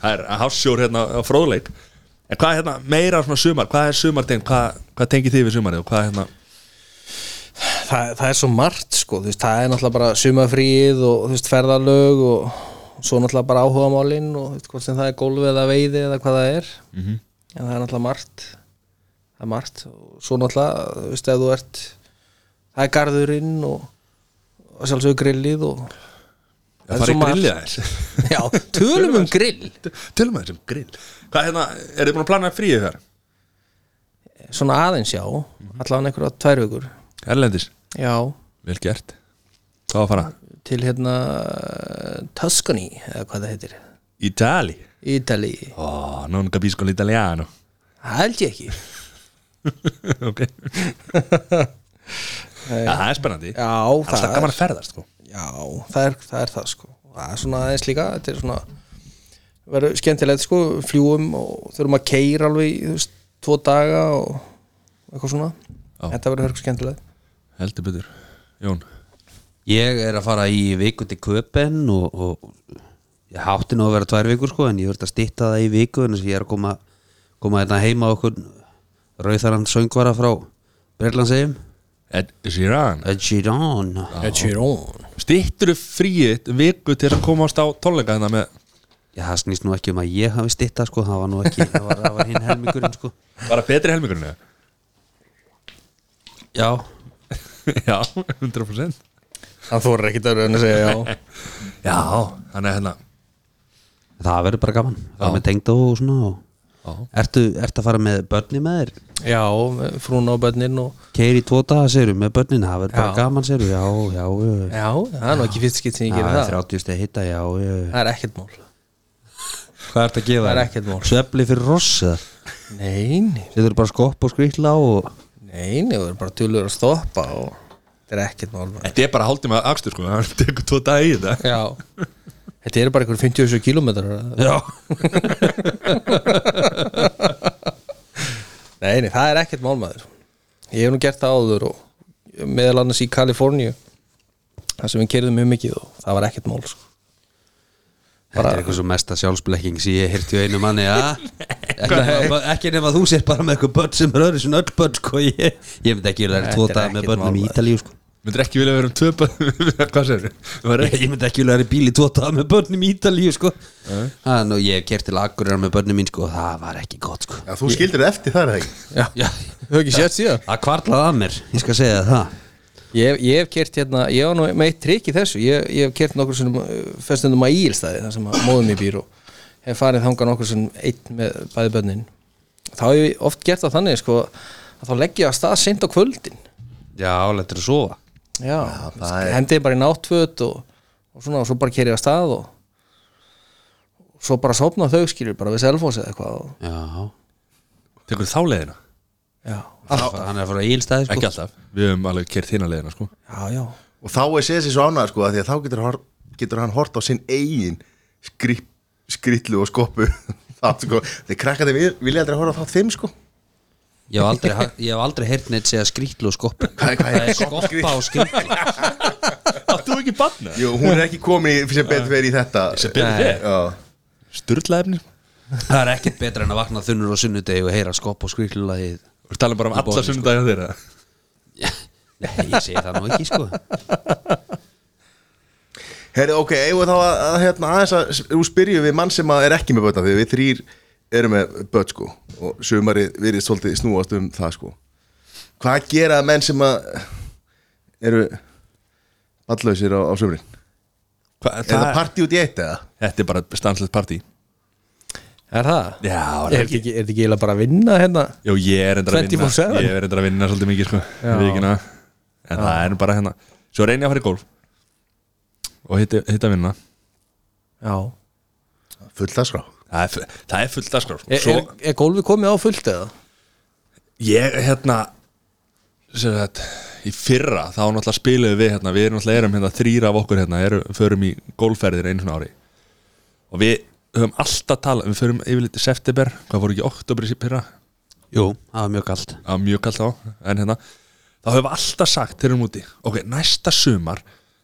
Það er hafsjór hérna á fróðleik. En hvað er hérna meira svona sumar? Hvað er sumartegn, hvað, hvað tengið þið við sumarið og hvað er hérna það, það er svo margt sko, þú veist, það er náttúrulega bara sumafríið og þú veist, ferðalög og svo náttúrulega bara áhugamálin og þú veist, hvort sem það er gólfi eða veiði eða hvað það er. Mhm. en það er náttúrulega margt. Það er margt. Og svo náttúrulega, þú veist, ef þú ert það er garðurinn og, og sjálfsögur grillið og Það er svo margt. Já, tölum um grill. Tölum um grill. Hvað hérna, er þið búin að plana fríið þar? svona aðeins já, allavega einhverja tvær vikur. Erlendis, já, vel gert. Var að fara? Til hérna Tuscany, eða hvað það heitir. Ítali? Ítali, Ó, non capisco l'italiano held ég ekki. Ok. Ja, Það er spennandi. Já, Það er alltaf það gaman er, að ferðast sko. já það, er, það er það sko. Það er svona aðeins líka Þetta er svona verður skemmtilegt sko. Fljúum og þurfum að keira alveg í, þú veist, tvo daga og eitthvað svona. Já. Þetta verður hörg skemmtilegt. Heldur betur. Jón Ég er að fara í viku til Köpen og, og ég hátti nú að vera tvær vikur sko en ég verði að stýtta það í viku en þess að ég er að koma, koma hérna heima okkur rauðarann söngvara frá Breitlandsegjum Ed Sheeran. Ed Sheeran. Ed Sheeran. Stittur fríið viku til að komast á tónleika hérna með Já, það snýst nú ekki um að ég hafi stýtta sko, það var nú ekki, það var, það var hinn helmingurinn sko. Bara betri helmingurinn eða? Já, Já, 100% Það þórar ekki að að segja já. Já, þannig að hérna það verður bara gaman. Það með tengd og svona og Já. Ertu, ertu að fara með börni með þér? Já, frún á bönnin og Keir í tvo daga séru með börnin, það verður bara Já. gaman séru Já, já, já. Já, það er nú ekki fyrst skipt sem ég Það gerir er það. 30 steg hitta, já, já. Það er ekkert mál. Hvað ertu að gefa Það er ekkert mál. Svefli fyrir ross eða? Nei, nei, Setur bara skopp og skrýtla og nei, nei, það er bara tölur að stoppa og þetta er ekkert mál bara. Þetta er bara hálftíma akstur sko Það tekur tvo dag í þetta Já Þetta eru bara einhver 57 kilometrar Já Nei, nei, það er ekkert málmaður Ég hef nú gert það áður og meðal annars í Kaliforníu þar sem við kerðum mjög mikið og það var ekkert mál sko. Þetta er eitthvað svo mesta sjálfsblekking sem ég hirti á einu manni ja? ekki, nema, ekki nema þú sér bara með eitthvað börn sem er öðru svona öll börn sko. ég, ég myndi ekki tvo Þetta er daga með ekkert börnum í mál, Ítalíu sko. Myndir ekki vilja vera um tvö Hvað segir þið? ég, ég myndi ekki vilja vera í bíl í tvo daga með börnum í Ítalíu sko. Þannig að ég hef kert til Akureyrar með börnum mín sko. og það var ekki gott sko. Já, þú skildir það eftir það er það ekki? Já, Já, þú hefur ekki sett síðan? Það kvarlaði að mér, ég skal segja það. Ég, ég hef kert hérna, ég var nú með eitt trikk í þessu. Ég, ég hef kert nokkur sem festundum að ílstæði þar sem að móðum í býr og hef farið þangað nokkur sem einn með bæði bönnin þá hef ég oft gert það þannig sko, að þá legg ég að stað seint á kvöldin. Já, letur að sofa Já, er- hendið bara í náttföt og, og svona og svo bara kerið að stað og, og svo bara sopna þau skilur bara við selfos eða eitthvað og, Já, Tekur þá leiðina? já, hann er að fara í ílstæði sko. Ekki alltaf. Við höfum alveg kert hérna leiðina sko. Já, já. Og þá er séð sér svo ánæður sko að Því að þá getur, hor- getur hann hort á sinn eigin skrip, Skrýtlu og skoppu. Það sko Þeir krakka þeir vilja aldrei horfa á þátt fimm sko Ég hef aldrei, ég hef aldrei heyrt neitt segja skrýtlu og hvað Það er er skoppa og skrýtlu Áttu ekki barna? Jú, hún er ekki komin í sem betur verið í þetta. Sem betur fer. Já. Sturlaefni? Það er ekkert betra en að vakna þunnur og sunnudegi og heyra skopp og skrýtlu lagið Þú tala bara um alla sko. sunnudagina þeirra? Nei, ég segi það nú ekki sko. Herri, ok, eigum við þá að, að hérna, aðeins að Þú spyrjum við mann sem að er ekki með bötta Því við þrýr eru með börn sko og sumarið virðist svolítið snúast um það sko hvað gera menn sem að eru ballausir á, á Hva, er það partí út í eitt eða? Þetta er bara stanslegt partí Er það? Já, Er þetta ekki, er ekki eiginlega bara að vinna hérna? Jó, ég er endur að vinna 24/7? Ég er endur að vinna svolítið mikið sko Já. vikina. En það er bara hérna Svo reyni ég að fara í golf Og hitta, hitta vinna Já full það skrá Það er, það er fullt að skrá sko. Er, Svo er, er gólfið komið á fullt eða? ég hérna sem sagt, Í fyrra þá náttúrulega spiluðu við hérna Við erum náttúrulega erum hérna þrýra af okkur hérna eru, Förum í golfferðir einu svona ári Og við höfum alltaf talað Við förum yfirleitt í september Hvað voru ekki oktober í fyrra Jú, það var mjög kalt á mjög kallt á en hérna, þá höfum við alltaf sagt þegar við erum úti, ok, næsta sumar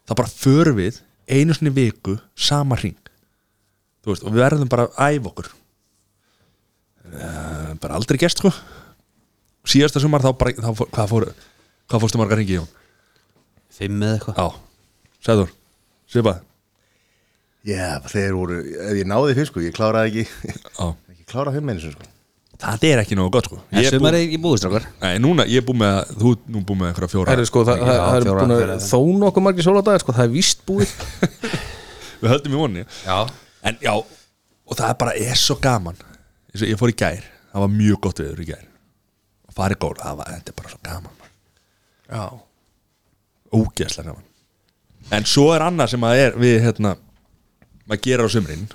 þá bara förum við einu sinni í viku sama hring veist, og við verðum bara að æfa okkur. Uh, bara aldrei gest sko. Síðasta sumar þá bara, þá, fór- hvað fóru hvað fórstu margar hringi, Jón? Fimm eða eitthvað. Já, Sæður, svipað já, þeir voru, ef ég náði fyrst sko ég kláraði ekki, Já, ekki kláraði fimm einu sinni, sko. Það er ekki nógu gott sko. Ég er bú- er ekki Nei, núna, ég er búið með, þú ert nú búið með einhverja fjóra. Herru sko, það, það, það er að fjóra. þó nokkuð margir sóladagar sko, það er víst búið. Við höldum í vonni Já En já, og það er bara er svo gaman. Eins og Ég fór í gær, það var mjög gott viður í gær. Og farið góð, það var, þetta er bara svo gaman man. Já. Ógeðslega gaman. En svo er annað sem að er við hérna, maður gerir á sumrin.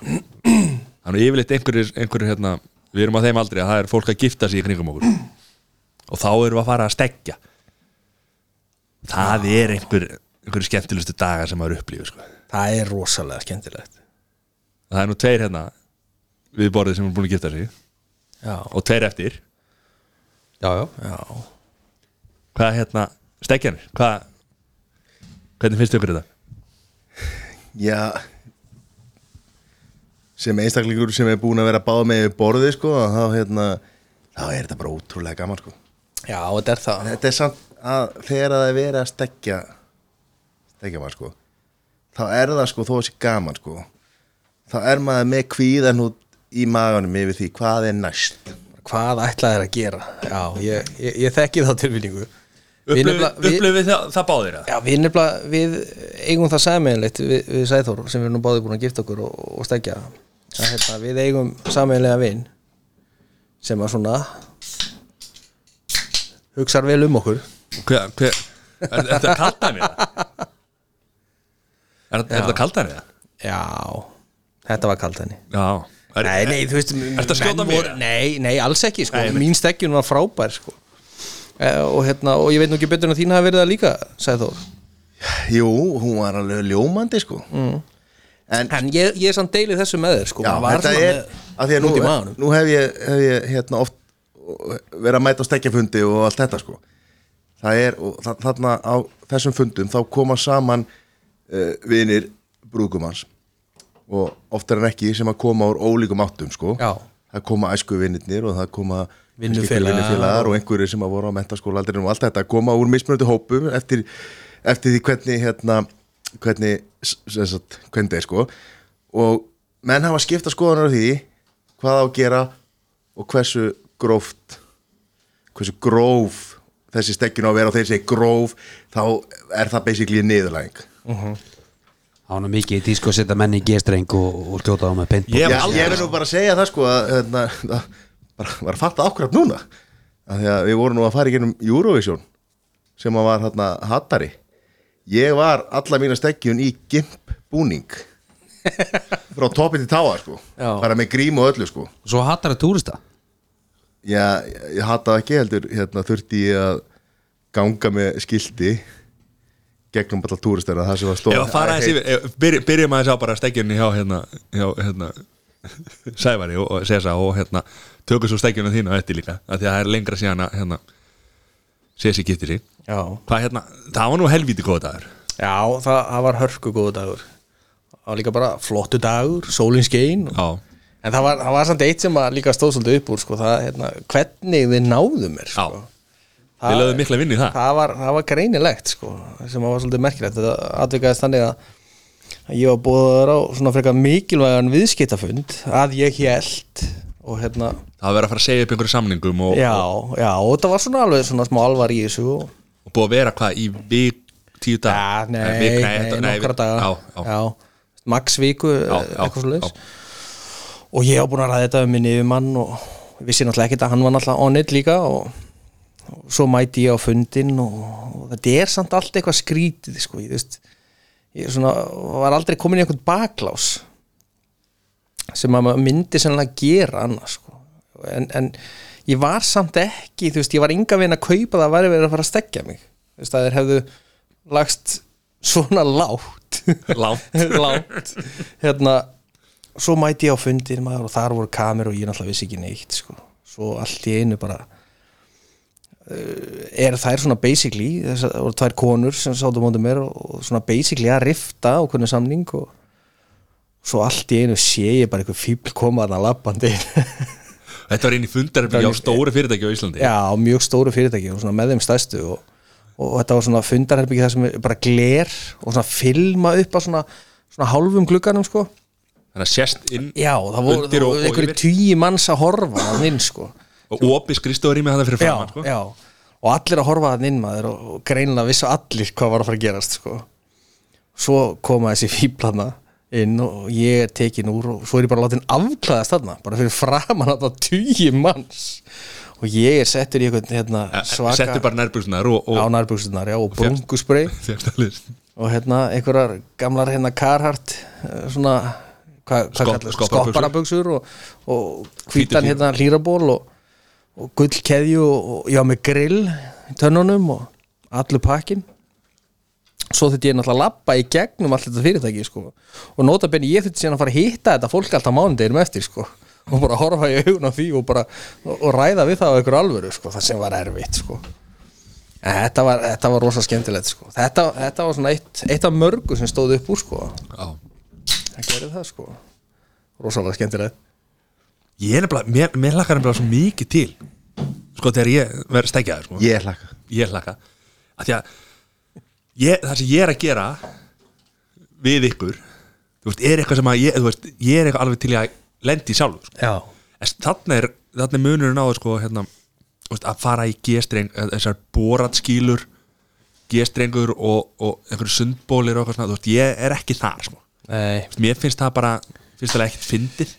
Þannig yfirleitt einhverjir, einhverjir hérna, við erum á þeim aldrei að það er fólk að gifta sig í kringum okkur. Og þá erum við að fara að stekja Það er einhver einhverju skemmtilegustu dagar sem maður upplýður sko. Það er rosalega skemmtilegt það er nú tveir hérna við borðið sem er búin að gifta sig. Já, og tveir eftir. Já, já. Já. Hvað hérna, stekjanir hvað, hvernig finnst ykkur þetta? Já. Sem einstaklingur sem er búin að vera báð með við borðið sko þá hérna þá er þetta bara ótrúlega gaman sko. Já, þetta er það. Þetta er samt að þegar það er verið að stekja stekja maður sko þá er það sko þó að sé gaman sko þá er maður með kvíðan út í maganum yfir því hvað er næst Hvað ætlaði þér að gera? Já, ég, ég, ég þekki við- upplifið við það, það báðir það? Já, við nefnilega, við eigum það sameinlegt við, við Sæþór sem við erum nú báði búin að gifta okkur og, og stekja að, hérna, við eigum sameinlega vin sem að svona hugsar vel um okkur hver, hver, er, er þetta það? er, er þetta það? Já, þetta var kalt henni já. Er, Nei, nei, þú veist að skjóta voru- Nei, nei, alls ekki, sko. Nei. Mín stekkjun var frábær, sko. Eh, og, hérna, og ég veit nú ekki betur en þín hafi verið það líka Sæþór jú, hún var alveg ljómandi sko. Mm. en En ég, ég er samt deilið þessu með þér, sko. Já, þetta er að því að nú, nú hef ég, hef ég hérna oft verið að mæta á stekkjafundi og allt þetta sko. Það er, þarna á þessum fundum þá koma saman uh, vinir brúkumans og oftar en ekki sem að koma úr ólíkum áttum sko. Það koma æsku vinirnir og það koma Vinnufélagar og- einhverjir sem að voru á mentaskóla aldrei og allt þetta koma úr mismunandi hópum eftir, eftir því hvernig hérna, hvernig, sagt, hvernig það er sko. Og menn hafa skipta skoðanar á því hvað á að gera og hversu gróft hversu gróf þessi stekkjun á að vera og þeir segja gróf þá er það basically niðurlæging. Það var nú mikið í tísku að setja menni í G-streng og, og skjóta á með peint Ég ég vil nú bara segja það sko að hérna, það bara, var að fatta ákvæmt núna. Að því að við vorum nú að fara í gennum Eurovision sem að var hérna hattari. Ég var alla mína stekkjun í gimp búning. Frá topi til táa sko. Já. bara með grím og öllu sko. Svo hattar það túrista? Já, ég hata ekki heldur hérna þurfti ég að ganga með skildi gegnum alla túristana það sem var stóð að fara aðeins yfir, ef- byrj- byrjum aðeins á bara stekjunni hjá hérna, hjá hérna Sævari og, og Sesa og hérna tökum svo stekjunni þína eftir líka af því að það er lengra síðan að hérna Sesi sig Já, Hvað hérna, það var nú helvíti góða dagur. Já, það, það var hörku góðu dagur. Það var líka bara flottu dagur, sólin skein. Og... Já, En það var, það var samt eitt sem að líka stóð svolítið upp úr sko, það, hérna, hvernig við náðum mér sko. Já Við lögðum mikla vinn í það. Það, var, það var greinilegt sko, sem var svolítið merkilegt. Þetta atvikaðist þannig að ég var búður á svona frekar mikilvægan viðskiptafund að ég held og hérna Það verið að fara að segja upp einhverju samningum og, já, og, já, og þetta var svona alveg svona smá alvar í þessu og, og búið að vera hvað í vik tíu dag ja, nei, vik, nei, þetta- nokkra vik- daga. max viku, eh, eitthvað já. og ég á búin að ræða þetta um minni yfirmann og ég vissi náttúrulega ekkert að hann var náttúrulega on it líka og, og svo mæti ég á fundin og, og þetta er samt allt eitthvað skrítið sko, ég veist ég svona, var aldrei komin í einhvern baklás sem að maður myndi sennilega gera annars sko. en, en ég var samt ekki þú veist, ég var ynga veginn að kaupa það að væri verið að fara að stekja mig þú veist, að þeir hefðu lagst svona lágt Langt lágt hérna, svo mæti ég á fundir maður og þar voru kamer og ég náttúrulega vissi ekki neitt sko. svo allt í einu bara er þær svona basically voru tvær konur sem sátum mótið mér og, og svona basically að rifta á hvernig samning og svo allt í einu sé ég bara eitthvað fíbl koma þarna lappandi. Þetta var einn í fundarherbyggi á stóri fyrirtæki á Íslandi. Já, mjög stóru fyrirtæki og svona með þeim stærstu og, og þetta var svona fundarherbyggi það sem bara gler og svona filma upp á svona, svona hálfum glugganum sko. Þannig að sést inn Já, það voru, og- og einhverju tíu manns að horfa að inn sko og opið skrifstofur í mig þannig fyrir framann sko. og allir að horfa að inn maður og, og greinilega vissu allir hvað var að fara að gerast sko. Svo koma þessi fíblana inn og ég er tekin úr og svo er ég bara látin afklæðast þarna bara fyrir framan að það tíu manns. Og ég er settur í einhvern hérna, svaka Settu bara nærbuxunar og, og á nærbúksunar, já, og list og hérna einhverjar gamlar hérna Carhartt eh, svona hva Skopp- kallar skopparabuxur. skopparabuxur og, og hvítan hérna hlýraból og, og gullkeðju og, og já með grill í tönnunum og allur pakkin svo þurfti ég náttúrulega að lappa í gegnum allt þetta fyrirtæki sko. og nota benni ég þurfti síðan að fara að hitta þetta fólk alltaf mánudeginum eftir sko. og bara horfa í augun á því og, bara, og, ræða við það á einhver alvöru sko, það sem var erfitt sko. en þetta var, þetta var rosa skemmtilegt sko. þetta, þetta var svona eitt, eitt af mörgu sem stóð upp úr sko. Það gerði það sko rosalega skemmtilegt Ég er nefnilega, mér, mér hlakkar nefnilega svo mikið til Sko þegar ég verð stekjaður sko. Ég hlakka Ég hlakka að Því að ég, það sem ég er að gera Við ykkur Þú veist, er eitthvað sem að ég, þú veist, ég er eitthvað alveg til að lendi sjálfur sko. já, En þannig er, þannig er munurinn á sko, hérna, þú veist, að fara í G-streng eh, Þessar boratskýlur G-strengur og, og einhverju sundbólir og eitthvað svona, þú veist, ég er ekki þar sko. nei, Þú veist, Mér finnst það bara Finnst það ekkert fyndið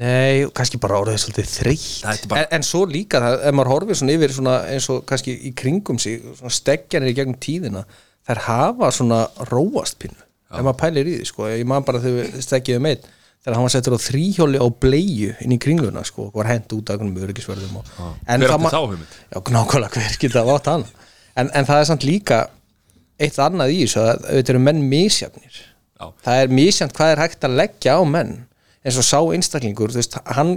nei kannski bara orðið svolítið þreytt. Bara- en, en svo líka það, ef maður horfir svona yfir svona eins og kannski í kringum sig svona steggjanir í gegnum tíðina þær hafa svona róast pínu. Ef maður pælir í því sko, ég man bara þegar við steggjaðum einn þegar hann var settur á þríhjóli á bleiu inn í kringuna sko, og var hent út af einhvernum öryggisverðum og, en Hver það átti þá hugmynd? Já, nákvæmlega hver geta það átt hann? En, en það er samt líka eitt annað í þessu að auðvitað eru menn misjafnir. Já. það er misjafnt hvað er hægt að leggja á menn eins og sá einstaklingur veist, hann,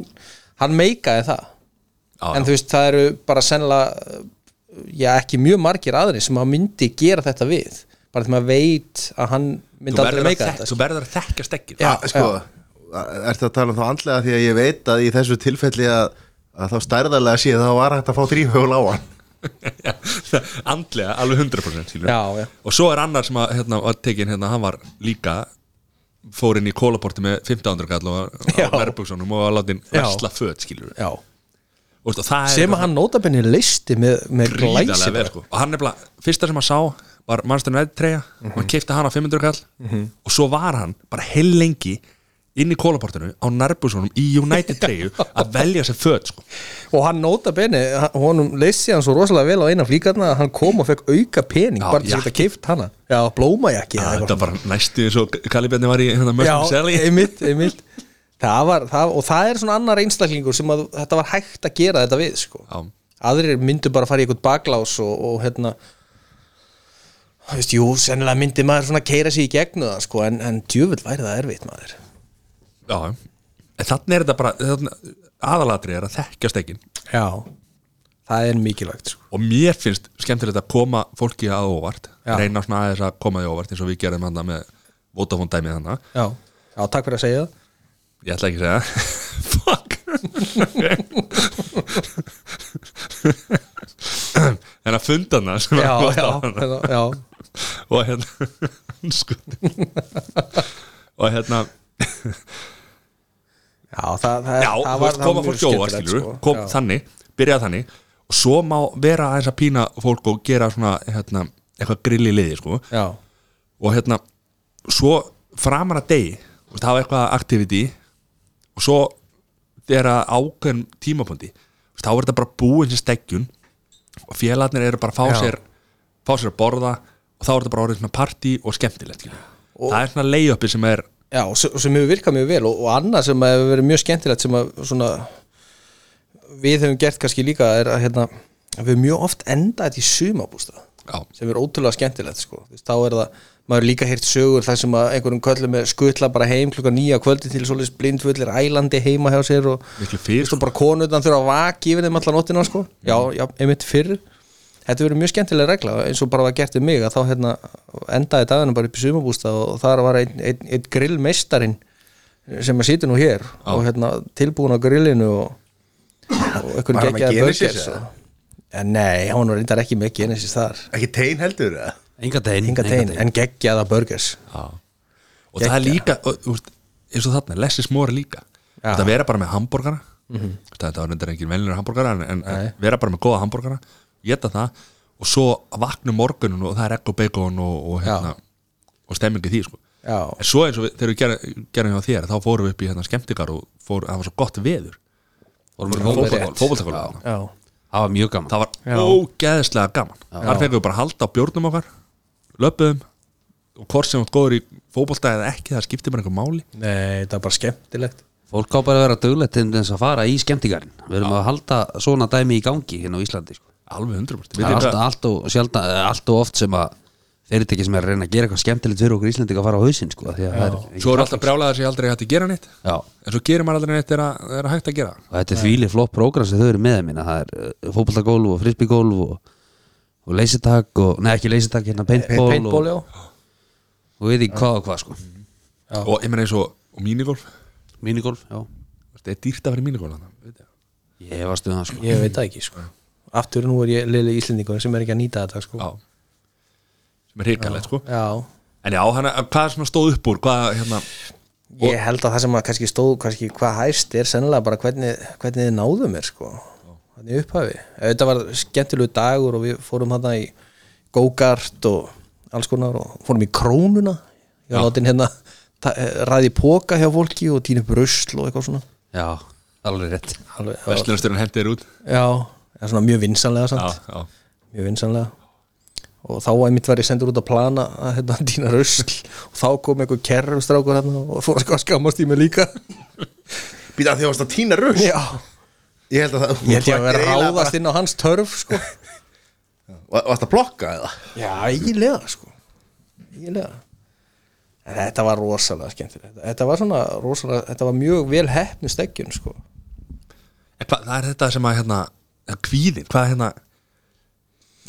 hann meikaði það Já, en já. þú veist, það eru bara sennilega já, ekki mjög margir aðrir sem að myndi gera þetta við bara því maður veit að hann myndi aldrei að, meika þetta þú verður að þekka stekkir Já, sko, Ertu að tala um þá andlega því að ég veit að í þessu tilfelli að, að þá stærðarlega sé þá var hægt að fá þrýhjól á hann andlega, alveg 100% skilur. Já, já. og svo er annar sem að, hérna, var tekin, hérna, hann var líka fór inn í kólaporti með 1500 kall og nærbuksunum og var látin Já. versla föt skilur það er sem að hann nótabenni listi með, með glæsi vel sko. og hann er bara, fyrsta sem hann sá var mannsturinn eða treyja og hann keipti hann á 500 kall og svo var hann bara heil lengi inn í kólaportinu á nærbuksunum í United treyju að velja sér föt sko. og hann nota benni, honum leysi hann svo rosalega vel á eina flíkarna að hann kom og fekk auka pening bara til geta keift hana. Já, blómajakki þetta var næstu eins og Kalibjarni var í hérna, já, Sally. einmitt, einmitt. Það var, það, og það er svona annar einstaklingur sem að þetta var hægt að gera þetta við sko. Aðrir myndu bara að fara í eitthvað baklás og, og hérna þú veist, jú, sennilega myndi maður svona keira sig í gegnu það sko, en, en djöfull væri það erfitt maður Já, en þannig er þetta bara aðalatri er að þekkja stekkin já, það er mikilvægt sko. og mér finnst skemmtilegt að koma fólki að óvart Já. reyna svona aðeins að koma því óvart eins og við gerum hann með Vodafone dæmið hann já. já, takk fyrir að segja það ég ætla ekki að segja fuck en að funda hana sem já, já, já. og hérna sko. og hérna Já, það, það, Já, það veist, koma fólk jóa, skemmtilegt, skilur sko. kom Já. þannig, byrjað þannig. Og svo má vera aðeins að pína fólk og gera svona, hérna, eitthvað grill í liði, sko. Já, og hérna, svo framar að degi, veist, hafa eitthvað activity. Og svo þegar ákveðin veist, þá er þetta bara búin sem steggjun og félagarnir eru bara að fá sér fá sér að borða. Og þá er þetta bara orðið svona party og skemmtilegt skilur. það er svona layupi sem er Já, sem hefur virkað mjög vel og, og annað sem hefur verið mjög skemmtilegt sem að svona við höfum gert kannski líka er að hérna, við höfum mjög oft endað þetta í sumabústað sem er ótrúlega skemmtilegt sko. Þá er það, maður líka heyrt sögur þar sem einhverjum köllum er skutla bara heim klukka nýja kvöldi til svolítið blindfullir ælandi heima hjá sér og, og bara konurnar þurfa að vaki yfir þeim allan nóttina sko. já, já, einmitt fyrr þetta verður mjög skemmtilega regla eins og bara var gert við mig að þá hérna, endaði dagana bara upp í sumabústa og þar var einn ein, ein grillmeistarin sem að sýti nú hér og hérna, tilbúin á grillinu og, og með geggjaði ja, nei, hann var reyndar ekki með Genesis þar. Ekki tein heldur eða? Enga tegn hinga tegn, en geggjaða burgers. Já. og það er líka og, eins og þarna, less is more líka. Já. þetta vera bara með hambúrgara þetta var reyndar engin velnir hambúrgara en, en, vera bara með góða hambúrgara geta það og svo vakna um morgunum og það er egg og bacon og, og, hérna, og stemmingi því sko. já, en svo eins og við, þegar við gerum, gerum hjá þér þá fórum við upp í hérna, skemmtikar og fór, það var svo gott veður. Já, Það var mjög gaman. Það var Já. ógeðslega gaman. Þar fengum við bara að halda á bjórnum okkar löpuðum og hvort sem átt góður í fótbolta eða ekki það skiptir bara einhver máli. Nei, það er bara skemmtilegt. Fólk á bara að vera döglegt til þess að fara í skemmtigarinn. Við erum að halda svona dæmi í gangi hérna á Íslandi sko. Alveg 100% Það er alltaf allt og, sjaldan, eh, allt og oft sem að fyrirtæki sem er að reyna að gera eitthvað skemmtilegt fyrir okkur Íslandi að fara á hausinn sko, því að það er svo er alltaf brjálæðar sem ég aldrei hægt að gera neitt. Já, en svo gerir maður aldrei neitt þegar það er hægt að gera. Og þetta er fíli flott prógram sem þau eru með minna. það er uh, fótboltagólf og frisbygólf og, og leysitak og, nei ekki leysitak, hérna paintball, paintball, og, og við í hvað og hvað sko. Og ég meina eins og, og mínigolf minigolf, já, þetta er dýrt að vera mínigolf ég. ég var stuðan sko. Ég veit það ekki sko. Aftur nú er ég lili íslendingur sem er ekki að nýta þetta sko. já. Sem er hrikalegt sko. En já, hana, hvað stóð upp úr? Hvað, hérna, ég held að það sem að kannski stóð kannski hvað hæst er sennilega bara hvernig, hvernig þið náðu mér sko. þannig upphafi. Þetta var skemmtilegu dagur og við fórum hann í go-kart og alls konar og fórum í krónuna. Ég var látin hérna ræði póka hjá fólki og tínu brusl og eitthvað svona. Já, alveg rétt. Alveg, já, vestlunasturinn hendi þér út. Já, svona mjög vinsanlega já, samt, já, mjög vinsanlega og þá einmitt var ég sendur út að plana að hérna dýna rusl og þá kom einhver kerrustrákur hérna og fór að skammast í mig líka. Býta að því að varst að tína rugg já, Ég held að það ég held ég að vera ráðast inn á hans törf sko. Va- Varst að blokka eða? já, eiginlega sko. Eiginlega. En þetta var rosalega skemmtilegt. Þetta, var svona rosalega, þetta var mjög vel heppnu steggjun sko. En það er þetta sem að hérna, kvíðin, hvað hérna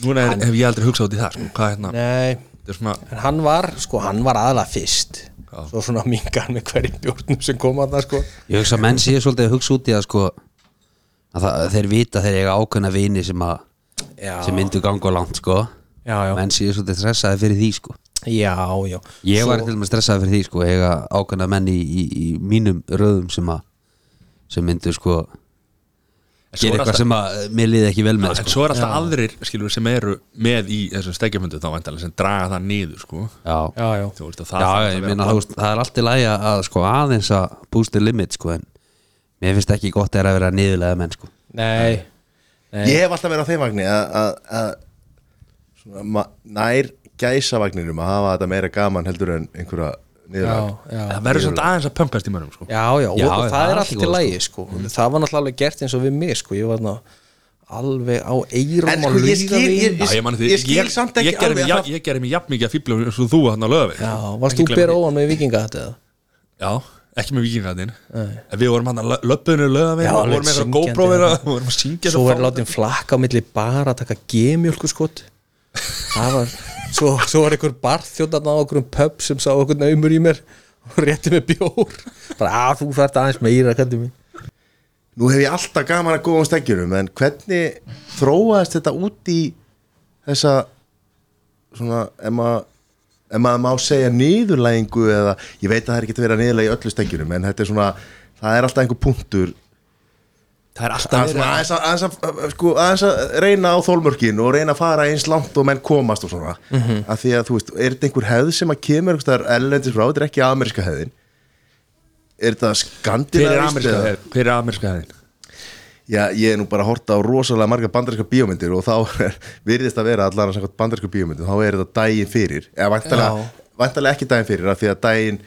núna er, hef ég aldrei hugsað út í það sko, hvað hérna, nei, þetta er svona en hann var sko, hann var aðalega fyrst. Já. svo svona mingar með hverjum bjórnum sem kom að það sko. Ég hugsa að menn sé svolítið að hugsa út í að sko að það, þeir vita þeir eiga ákveðna vini sem að já, sem myndu ganga langt sko. Já, já, menn sé svolítið stressaði fyrir því sko. Já, já. Ég Svo- var til og með stressaði fyrir því sko eiga ákveðna menn í, í, í mínum röðum sem að sem myndu sko gera er eitthvað sem að eh, mér liði ekki vel með en sko. svo er alltaf aðrir skilur sem eru með í þessum stegjafundu þá vantarlega sem draga það niður sko já, já, já, þú veist að það já, þarf að ég vera meina plan. þú veist, það er alltaf lægja að sko aðeins að boost the limit sko en mér finnst ekki gott að vera niðurlega menn sko nei, nei. Ég hef alltaf verið á þeim vagni að- að að svona ma- nær gæsavagninum að hafa þetta meira gaman heldur en einhverja það verður svona aðeins að pöngast í mönnum sko. Já, já, og, Já, og það það er allt í lægi sko. það var náttúrulega alveg gert eins og við mig sko. ég var ná alveg á eirum En og sko, ég skil- ég- ég, eftir- ég skil ég, samt ekki ég, alveg að ég gerði mig jafn mikið að fíbla eins og þú hann á löfi Já, varst þú bera ofan með vikinga þetta? Já, ekki með vikingatinn En við vorum hann að löpunu löfi Já, og alveg vorum með eitthvað að syngja Svo verður látin flakka á milli bara að taka gemjölku skot Það var Svo, svo var einhver barþjóðan á okkur um pub sem sá okkur naumur í mér og rétti með bjór. Bara að þú fært aðeins meira kallið mín Nú hef ég alltaf gaman að góða steggjunum en hvernig þróaðist þetta út í þessa svona, ef maður ef maður má segja niðurlægingu eða, ég veit að það er ekki að vera niðurlægi í öllu steggjunum en þetta er svona, það er alltaf einhver punktur Það er alltaf aðeins, að að, að, sko, að reyna á þólmörkin og reyna að fara eins langt og menn komast og svona Mhm. af því að þú veist, er þetta einhver hefð sem að kemur ellendis frá, þetta er ekki ameríska hefðin er þetta hefðin? Hver er ameríska hefðin? Já, ég er nú bara að horta á rosalega marga bandaríska bíómyndir og þá er, virðist að vera allan að bandaríska bíómyndir þá er þetta daginn fyrir eða væntalega, Já. væntalega ekki daginn fyrir af því að daginn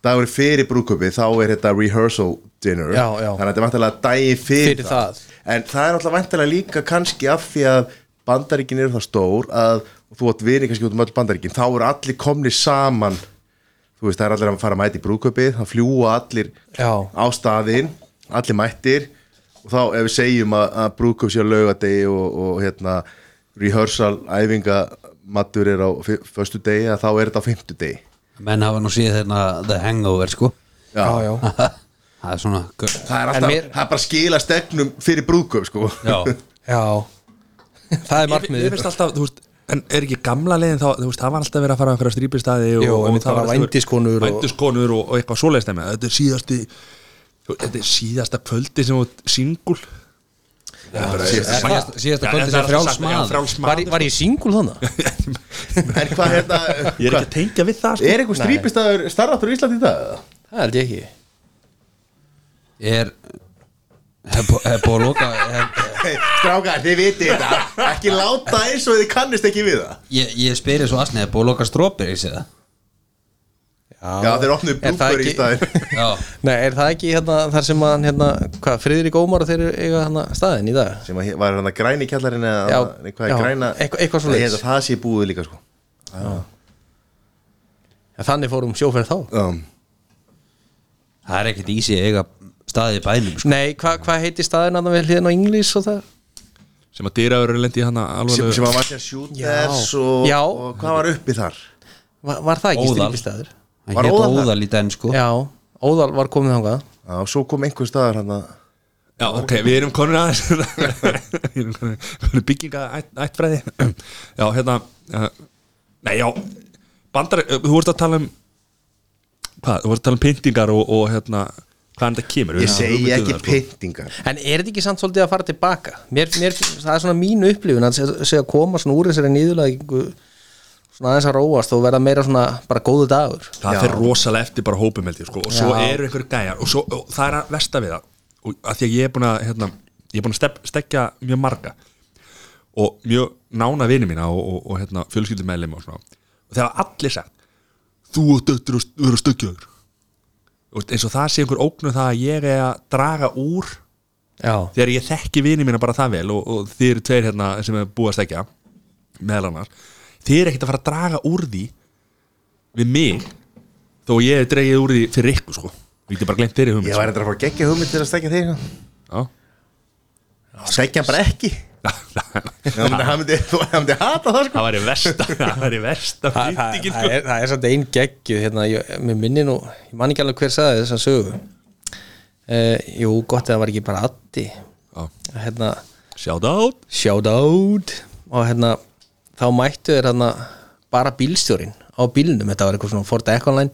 dagur fyrir brúköpið þá er þetta rehearsal dinner. Já, já. þannig að þetta er væntalega daginn fyrir, Fyrir það. en það er náttúrulega væntalega líka kannski af því að bandaríkin eru það stór að þú átt vini kannski út um öll bandaríkin. Þá eru allir komni saman. Þú veist það er allir að fara að mæta í brúköpið þá fljúa allir Já. á staðinn. Allir mættir. Og þá ef við segjum að, að brúkup sér laugadegi og, og hérna rehearsal, æfingamattur er á föstu degi að þá er þetta á fimmtu degi menn hafa nú síð hérna The Hangover sko. Já, já. það er svona það er alltaf, mér- það er bara skila stegnum fyrir brúkup sko já, já. það er veist En er ekki gamla leiðin þá, veist, það var alltaf verið að fara að einhverja strípistæði og, og einmitt það var vændiskonur og- Vændiskonur og, og eitthvað svoleiðist þeim Þetta er síðasti Þetta er síðasta kvöldi sem þú singul síðasta, síðasta kvöldi sem frjáls maður var, ég- var ég singul þannig? en hvað hérna Ég er ekki að tengja við það sko. er einhver strípistæður starráttur í Íslandi í dag? eða? það held ég ekki er hef bú- hef búið að Hey, strákar, þið vitið þetta. Ekki láta eins og þið kannist ekki við það. Ég, ég spyrir svo asni, hef búið að loka strópir í sig það? Já, þeir opnuðu það brúkur í ekki- staðin já, Nei, er það ekki hérna þar sem að hérna, hvað, Friðrik Ómar og þeir eru eiga hérna staðin í dag? sem að, var hann að græni kjallarinn eða Já, nei, hvað já, græna? Eitthvað- eitthvað Nei, svoleiðis. ég held að það sé búið líka sko. Ja, þannig fórum sjóferð þá. Um, það er ekkert ísi eiga staði í bænum sko. Nei, hvað hva heitir staðin að það við hliðin á Inglis og það? sem að dýraður lendi í hana sem, alveg sem að var sér shooters Já. og, og hvað var uppi þar? Var, var það ekki hann Var Óðal óðal í den sko. Já, Óðal var komið þangað. Já, og svo kom einhver staðar hann að Já, ok, við erum konur aðeins Við erum konur, bygginga ætt, ættfræði. Já, hérna uh, Nei, já Bandar, uh, þú vorst að tala um Hvað, þú vorst að tala um pyntingar og, og hérna, hvaðan þetta kemur Við ég segi ekki sko. pyntingar En er þetta ekki samt svolítið að fara tilbaka? Mér, mér, það er svona mínu upplifun að se- segja að koma svona úr þessari nýðulægingu svona aðeins að róast og verða meira svona bara góðu dagur Það Já. fer rosalega eftir bara hópum held ég sko. og svo Já. eru einhver gæjar og, svo, og það er að versta við það og að því að ég er búin að, hérna, ég er búin að step, stekja mjög marga og mjög nána vini mína og, og, og hérna, fjölskyldumælim og svona og þegar allir sagt þú ert stökkjaður og eins og það sé einhver ógnu það að ég er að draga úr Já, þegar ég þekki vini mína bara það vel og, og þið eru tveir hérna sem er búið að stekja meðal annars. Þið eru ekkert að fara að draga úr því við mig þó ég hef dreigið úr því fyrir ykkur sko. Við getum bara glemt þeirri hugmynd ég var eitthvað að fara að gegja hugmynd til að stekja þig sko. stekja bara ekki Hann myndi, hata það sko. Það væri versta það væri versta það, það, það, sko. er, það er samt ein geggju hérna, mér minni nú, ég man ekki alveg hver sagði þess að sögu. Uh, Jú, gott að það var ekki bara Addi. Já. hérna, shout out. Shout out. Og hérna, þá mættu þeir hérna bara bílstjórin á bílnum, þetta var eitthvað svona Ford Econoline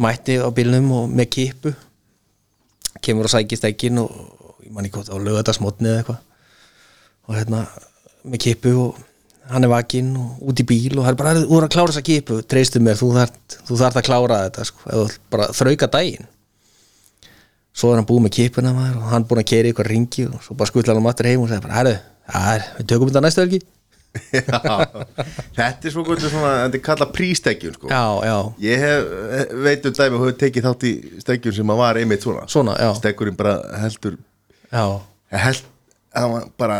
mætti á bílnum og með kipu kemur og sækist ekki og ég man ekki hvort á lögadagsmotni eða eitthvað og hérna með kipu og hann er vakinn og út í bíl og það er bara, þú er að klára þessa kipu treystu mér, þú þarft að klára þetta sko, eða bara þrauka daginn. Svo er hann búið með kipuna maður, og hann búin að keira ykkur ringi og svo bara skutla hann um aftur heim og segja bara, herru, er, við tökum þetta næstu Já, þetta er svo gott svona, þetta er kallað prístegjun sko. já, já, ég hef, veit um dæmi og hefur tekið þátt í stegjun sem að var einmitt svona. Svona, já, stegurinn bara heldur já. held, hann var bara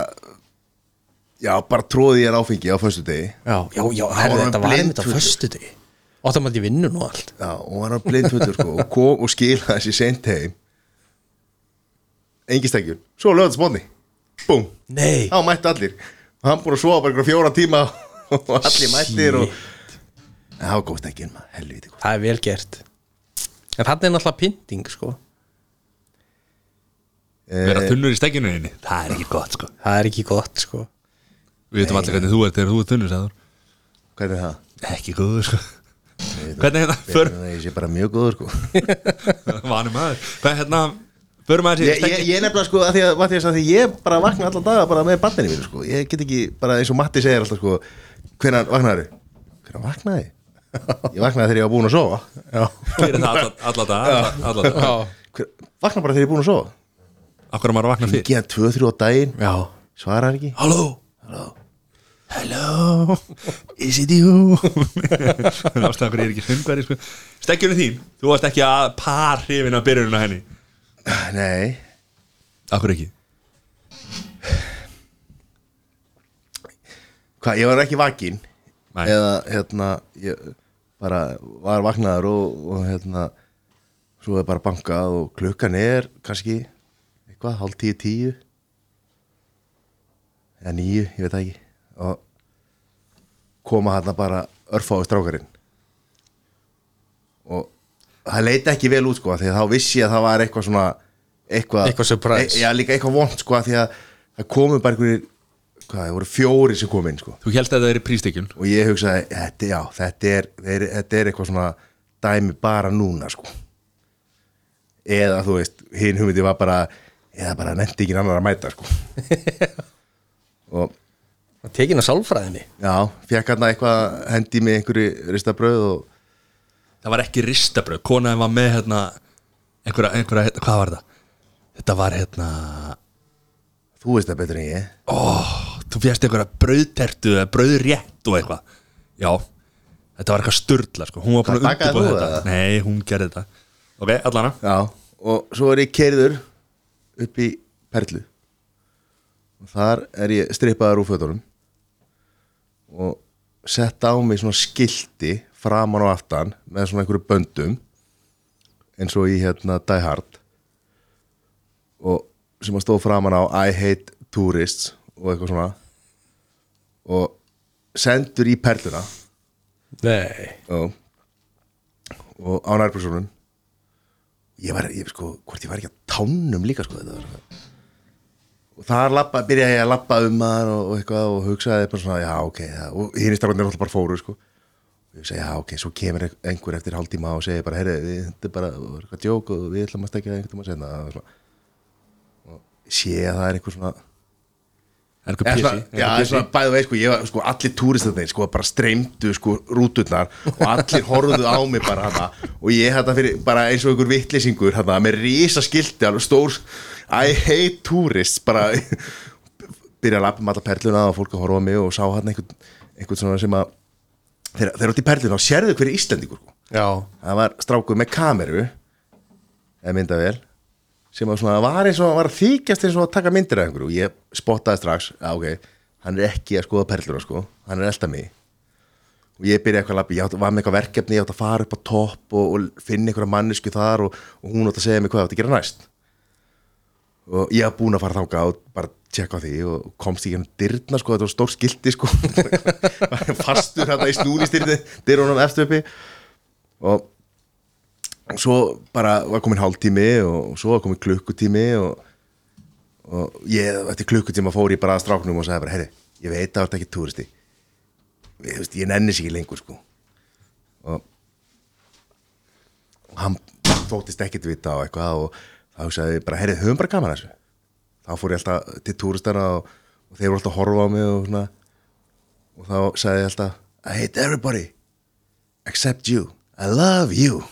já, bara tróði ég áfengi á föstu degi já, já, já, Hann herru, var þetta var einmitt á föstu degi og það maður vinnur nú allt. Já, og hann var blindfullur sko og kom og skila þessi seint heim. Engi stegjun svo lögðast mótni, búm nei, þá mætti allir. Og hann búin að sofa bara ykkur fjóra tíma og allir mættir og það var góð stegjun maður, helviti góð. Það er vel gert. En þannig er náttúrulega pynting sko vera tunnur í stekjunu einni það er ekki gott sko. Það er ekki gott sko. Við veitum allir hvernig þú ert þegar þú er tunnur sagður. Hvernig er það? ekki góður sko. Hvernig hérna, för, Ég sé bara mjög góður sko. Vanum maður. Hvað hérna, förum maður Ég, ég, ég nefnilega sko að því að, Matthías, að því ég bara vakna allan daga bara með barninni mínu sko. Ég get ekki bara eins og Matti segir alltaf sko Hvenær vaknaði? Hvenær vaknaði? Ég? Vaknaði þegar ég var búin að sofa. Það Vakna bara þegar ég er búin að sofa Akkur er maður að vakna fyrir Geða tvö, þrjú á daginn. Já, Svarar ekki? Halló? Hello Is it you? Ég er ekki hundværi sko. Stekjunni þín, þú varst ekki að par hrifin að byrjunina henni? Nei. Akkur ekki? Hvað, ég var ekki vakinn. Nei. Eða, hérna Ég bara var vaknaður og, og hérna Svo er bara bankað og klukkan er kannski Eitthvað, hálf tíu, tíu Eða níu, ég veit ekki. Og koma hérna bara örfáðu strákarinn. Og það leiti ekki vel út sko Því að þá vissi ég að það var eitthvað svona Eitthvað, Eitthvað surprise. e, Já, líka eitthvað vond sko Því að það komu bara einhverjir Hvað, það voru fjóri sem kom inn sko. Þú helst að það er í prístekjun. Og ég hugsaði, þetta, já, þetta er, er, þetta er eitthvað svona dæmi bara núna sko. Eða þú veist, hinn hugmyndi var bara eða bara nefndi ekki annar að mæta sko. Og tekin á sálfræðinni? Já, fekk hann eitthvað hendi með einhverju ristabröð og Það var ekki ristabröð, konaðin var með hérna einhverja, einhverja, hérna, hvað var það? Þetta var hérna þú veist það betur en ég. Ó, þú fjast einhverja brauðtertu eða brauðrétt og eitthvað. Já, þetta var eitthvað sturla sko. Hún var búin að þú þetta. það? Nei, hún gerði þetta Ok, allana já, og svo er ég keirður upp í Perlu. Og þar er ég strippaður úr fötunum og sett á mig svona skilti framan og aftan með svona einhverju böndum eins og í hérna Die Hard og sem að stóð framan á I hate tourists og eitthvað svona og sendur í perluna. Nei. Og, og á nærpersonun ég var, ég, sko, hvort ég var ekki að tánum líka sko þetta var og þar labba, byrjaði ég að labba um maður og, og eitthvað og hugsaði bara svona, já ok það, og hinn í starfandir alltaf bara fóru sko. Og ég segi, já ok, svo kemur einhver eftir hálftíma og segir bara, við- þetta er bara eitthvað djók og við ætlum að stekja einhvern tíma senna og sé að það er einhver svona Er eitthvað Já, pjessi? svona, já, svona bæðu veið sko, ég var, sko, allir túristarnir sko, bara streymdu sko, rúturnar og allir horfðu á mig bara hana og ég þetta fyrir, bara eins og einhver vittlisingur hana, með risa skilti, alveg stór I hate tourists bara byrja að lappa með alla perluna og fólk að horfa á mig og sá hann einhvern, einhvern svona sem að þegar þeir átt í perluna og sérðu hverju Íslendingur sko. Já það var strákur með kameru eða myndavél sem var svona, var eins og var að þykjast eins og að taka myndir af einhverju. Og ég spottaði strax, já ok, hann er ekki að skoða perluna sko, hann er elda mig. Og ég byrjaði eitthvað að labba, ég átti, var með eitthvað verkefni, ég átti að fara upp á topp og, og finna einhverja mannesku þar og, og hún átti að segja mig hvað ég átti að gera næst. Og ég var búin að fara þangað og bara tjekka á því og komst í hérna dyrna sko, þetta var stór skilti sko. Fastur hérna í dyrunum eftir uppi og svo bara var komin hálftími og svo var komin klukkutími og, og ég, eftir klukkutíma fór ég bara að stráknum og sagði bara, herri, ég veit að það er ekki túristi. Ég, veist, ég nenni sér ekki lengur sko. Og, hann þóttist ekkert vita á eitthvað og þá sagði ég bara, herri, höfum bara gaman þessu. Þá fór ég alltaf til túristana og, og þeir voru alltaf að horfa á mig og svona. Og þá sagði ég alltaf I hate everybody except you, I love you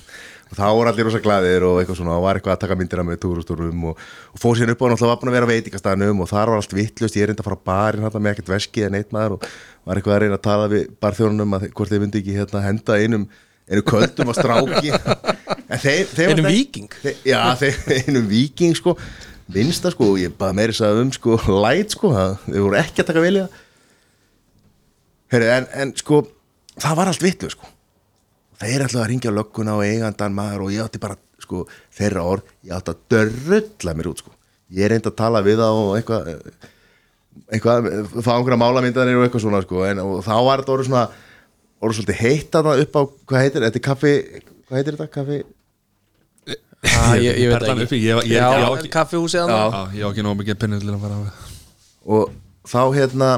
og þá voru allir rosa glæðir og eitthvað svona og var eitthvað að taka myndir af mig túrustúrum og, og fór síðan upp á og náttúrulega var búin að vera á veitingastæðanum og þar var allt vittlust, ég er reynda að fara á barinn hérna með ekkert veski eða neitt maður og var eitthvað að reyna að tala við barþjónunum að hvort þeir myndi ekki hérna henda einum einu köldum á stráki. Þeir, þeir Einum víking? þeir, já, einum viking sko minnsta sko, ég baði meiri sagði um sko light sko, þeir voru ekki að taka það Heyri, en, en sko það var allt vitlu sko þeir ætlaði að ringja á lögguna og eigandan maður og ég átti bara sko þeirra orð, ég átti að dörrulla mér út sko. Ég reyndi að tala við það og eitthvað eitthvað, fá einhverja málamyndanir og eitthvað svona sko en, og þá var þetta orðið svona orðið svolítið heitt að það upp á hvað heitir, þetta er kaffi hvað heitir þetta, kaffi? Ah, ég, ég veit ekki. uppi, ég- ég- Já, ekki- kaffihúsið hann Já, ég á ekki nóg mikið pinnu til að fara á og þá hérna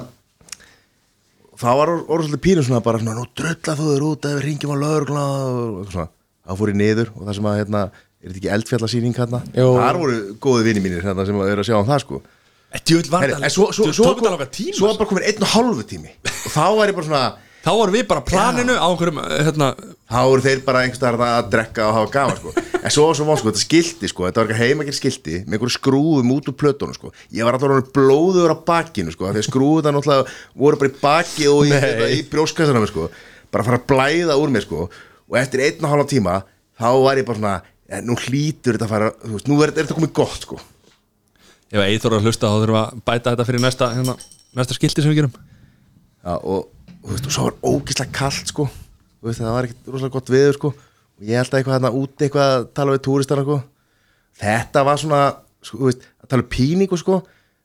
það var orðið svolítið pínu svona bara svona, nú drulla þú þér út ef við ringjum á lögregla og svona, það fór ég niður og það sem að, hérna, er þetta ekki eldfjallasýning hérna, þar voru góði vini mínir hérna sem er að sjá um það sko. Djúvill var Herri, en svo, svo, svo, tók þetta langa tíma svo var bara komin einn og hálfu tími. Og þá var ég bara svona Þá vorum við bara planinu á einhverjum hérna, þá voru þeir bara einhvers staðar að drekka og hafa gaman sko. en svo var svo von sko, þetta skilti sko, þetta var eitthvað heimakir skilti með einhverju skrúðum út úr plötunum sko. ég var alltaf blóður á sko, því að skrúðan náttúrulega voru bara í baki og í, þetta, í brjóskassanum sko, bara að fara að blæða úr mér sko. og eftir einn og hálfa tíma þá var ég bara svona, ja, nú hlýtur þetta að fara, veist, nú er, er þetta komið gott sko. Ef Eithor að hlusta þá þurfum að bæta þetta fyrir næsta, hérna, næsta skilti sem við gerum Já, og, og, þú veist, og svo var ógislega kallt sko. Þú veist, það var ekkert rosalega gott viður sko. og ég held að eitthvað hérna úti eitthvað að tala við túristana sko. þetta var svona sko, þú veist, að tala um píningu sko.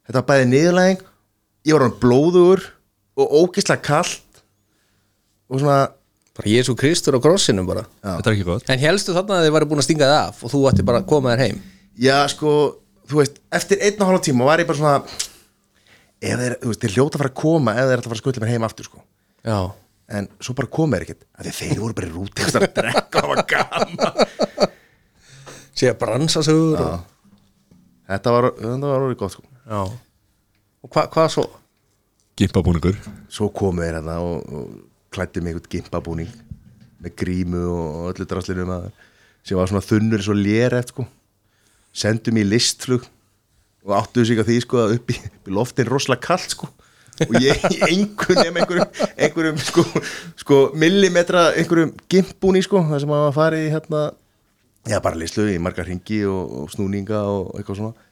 þetta var bæði niðurlæðing ég var hann blóður og ógislega kallt og svona bara Jésu Kristur á krossinum bara Þetta ekki gott en helstu þarna að þið væri búin að stinga þið af og þú ætti bara að koma þér heim já sko, þú veist, eftir einn og hálfa tíma var ég bara svona þeir, þú veist, þeir hljóta að fara að koma ef þeir ætla að fara að skutla mér heim aftur sko. Já. En svo bara koma þeir ekkert. Að þeir voru bara í rúti að drekka og hafa gaman sé að bransa sögur og... Þetta var, þetta var orðið gott sko. Og hva, hvað svo? Gimpabúningur. Svo komu þeir hérna og, og klætti mig eitthvað gimpabúning með grímu og öllu draslinu maður sem var svona þunnur svo lér eftir sko. Sendu mér í listflug og áttuðu sig á því sko að upp í, upp í loftin rosalega kallt sko og ég einhvern nefn einhverjum, einhverjum sko, sko millimetra einhverjum gimpbúni sko það sem að fara í hérna já bara listflug í margar ringi og, og snúninga og eitthvað svona.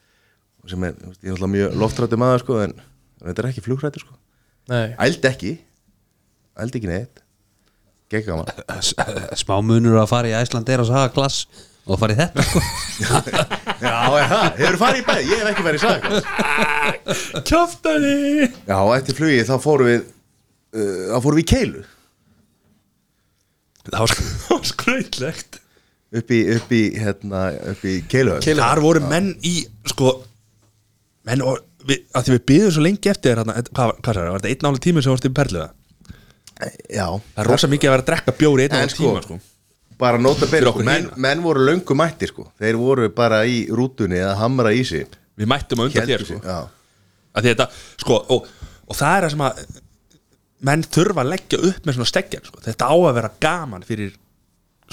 Sem er, ég er alltaf mjög loftrættu maður sko en þetta er ekki flugrættu sko. Nei. Æld ekki. Æld ekki neitt. Gekk gaman. Smá munur að fara í Æsland er að saga klass og í þetta sko. Já, er það, hefur farið í bæði, ég hef ekki farið í sag Kjáftari Já, eftir flugið þá fórum við uh, þá fórum við í keilu. Það var, var skrautlegt. Upp í, upp í, hérna, upp í keilu Þar voru menn í sko menn og við, að því við byggðum svo lengi eftir hérna, hvað, hvað sagði, var þetta einn álega tími sem varst í perliða Já, það er rosa mikið að vera að drekka bjóri einn álega sko, tíma sko. Bara nota okkur sko, menn, menn voru löngu mættir sko Þeir voru bara í rútunni að hamra í sig við mættum að undan þér sko. Að þetta, sko, og, og það er það sem að menn þurfa að leggja upp með svona steggjar, sko, þetta á að vera gaman fyrir,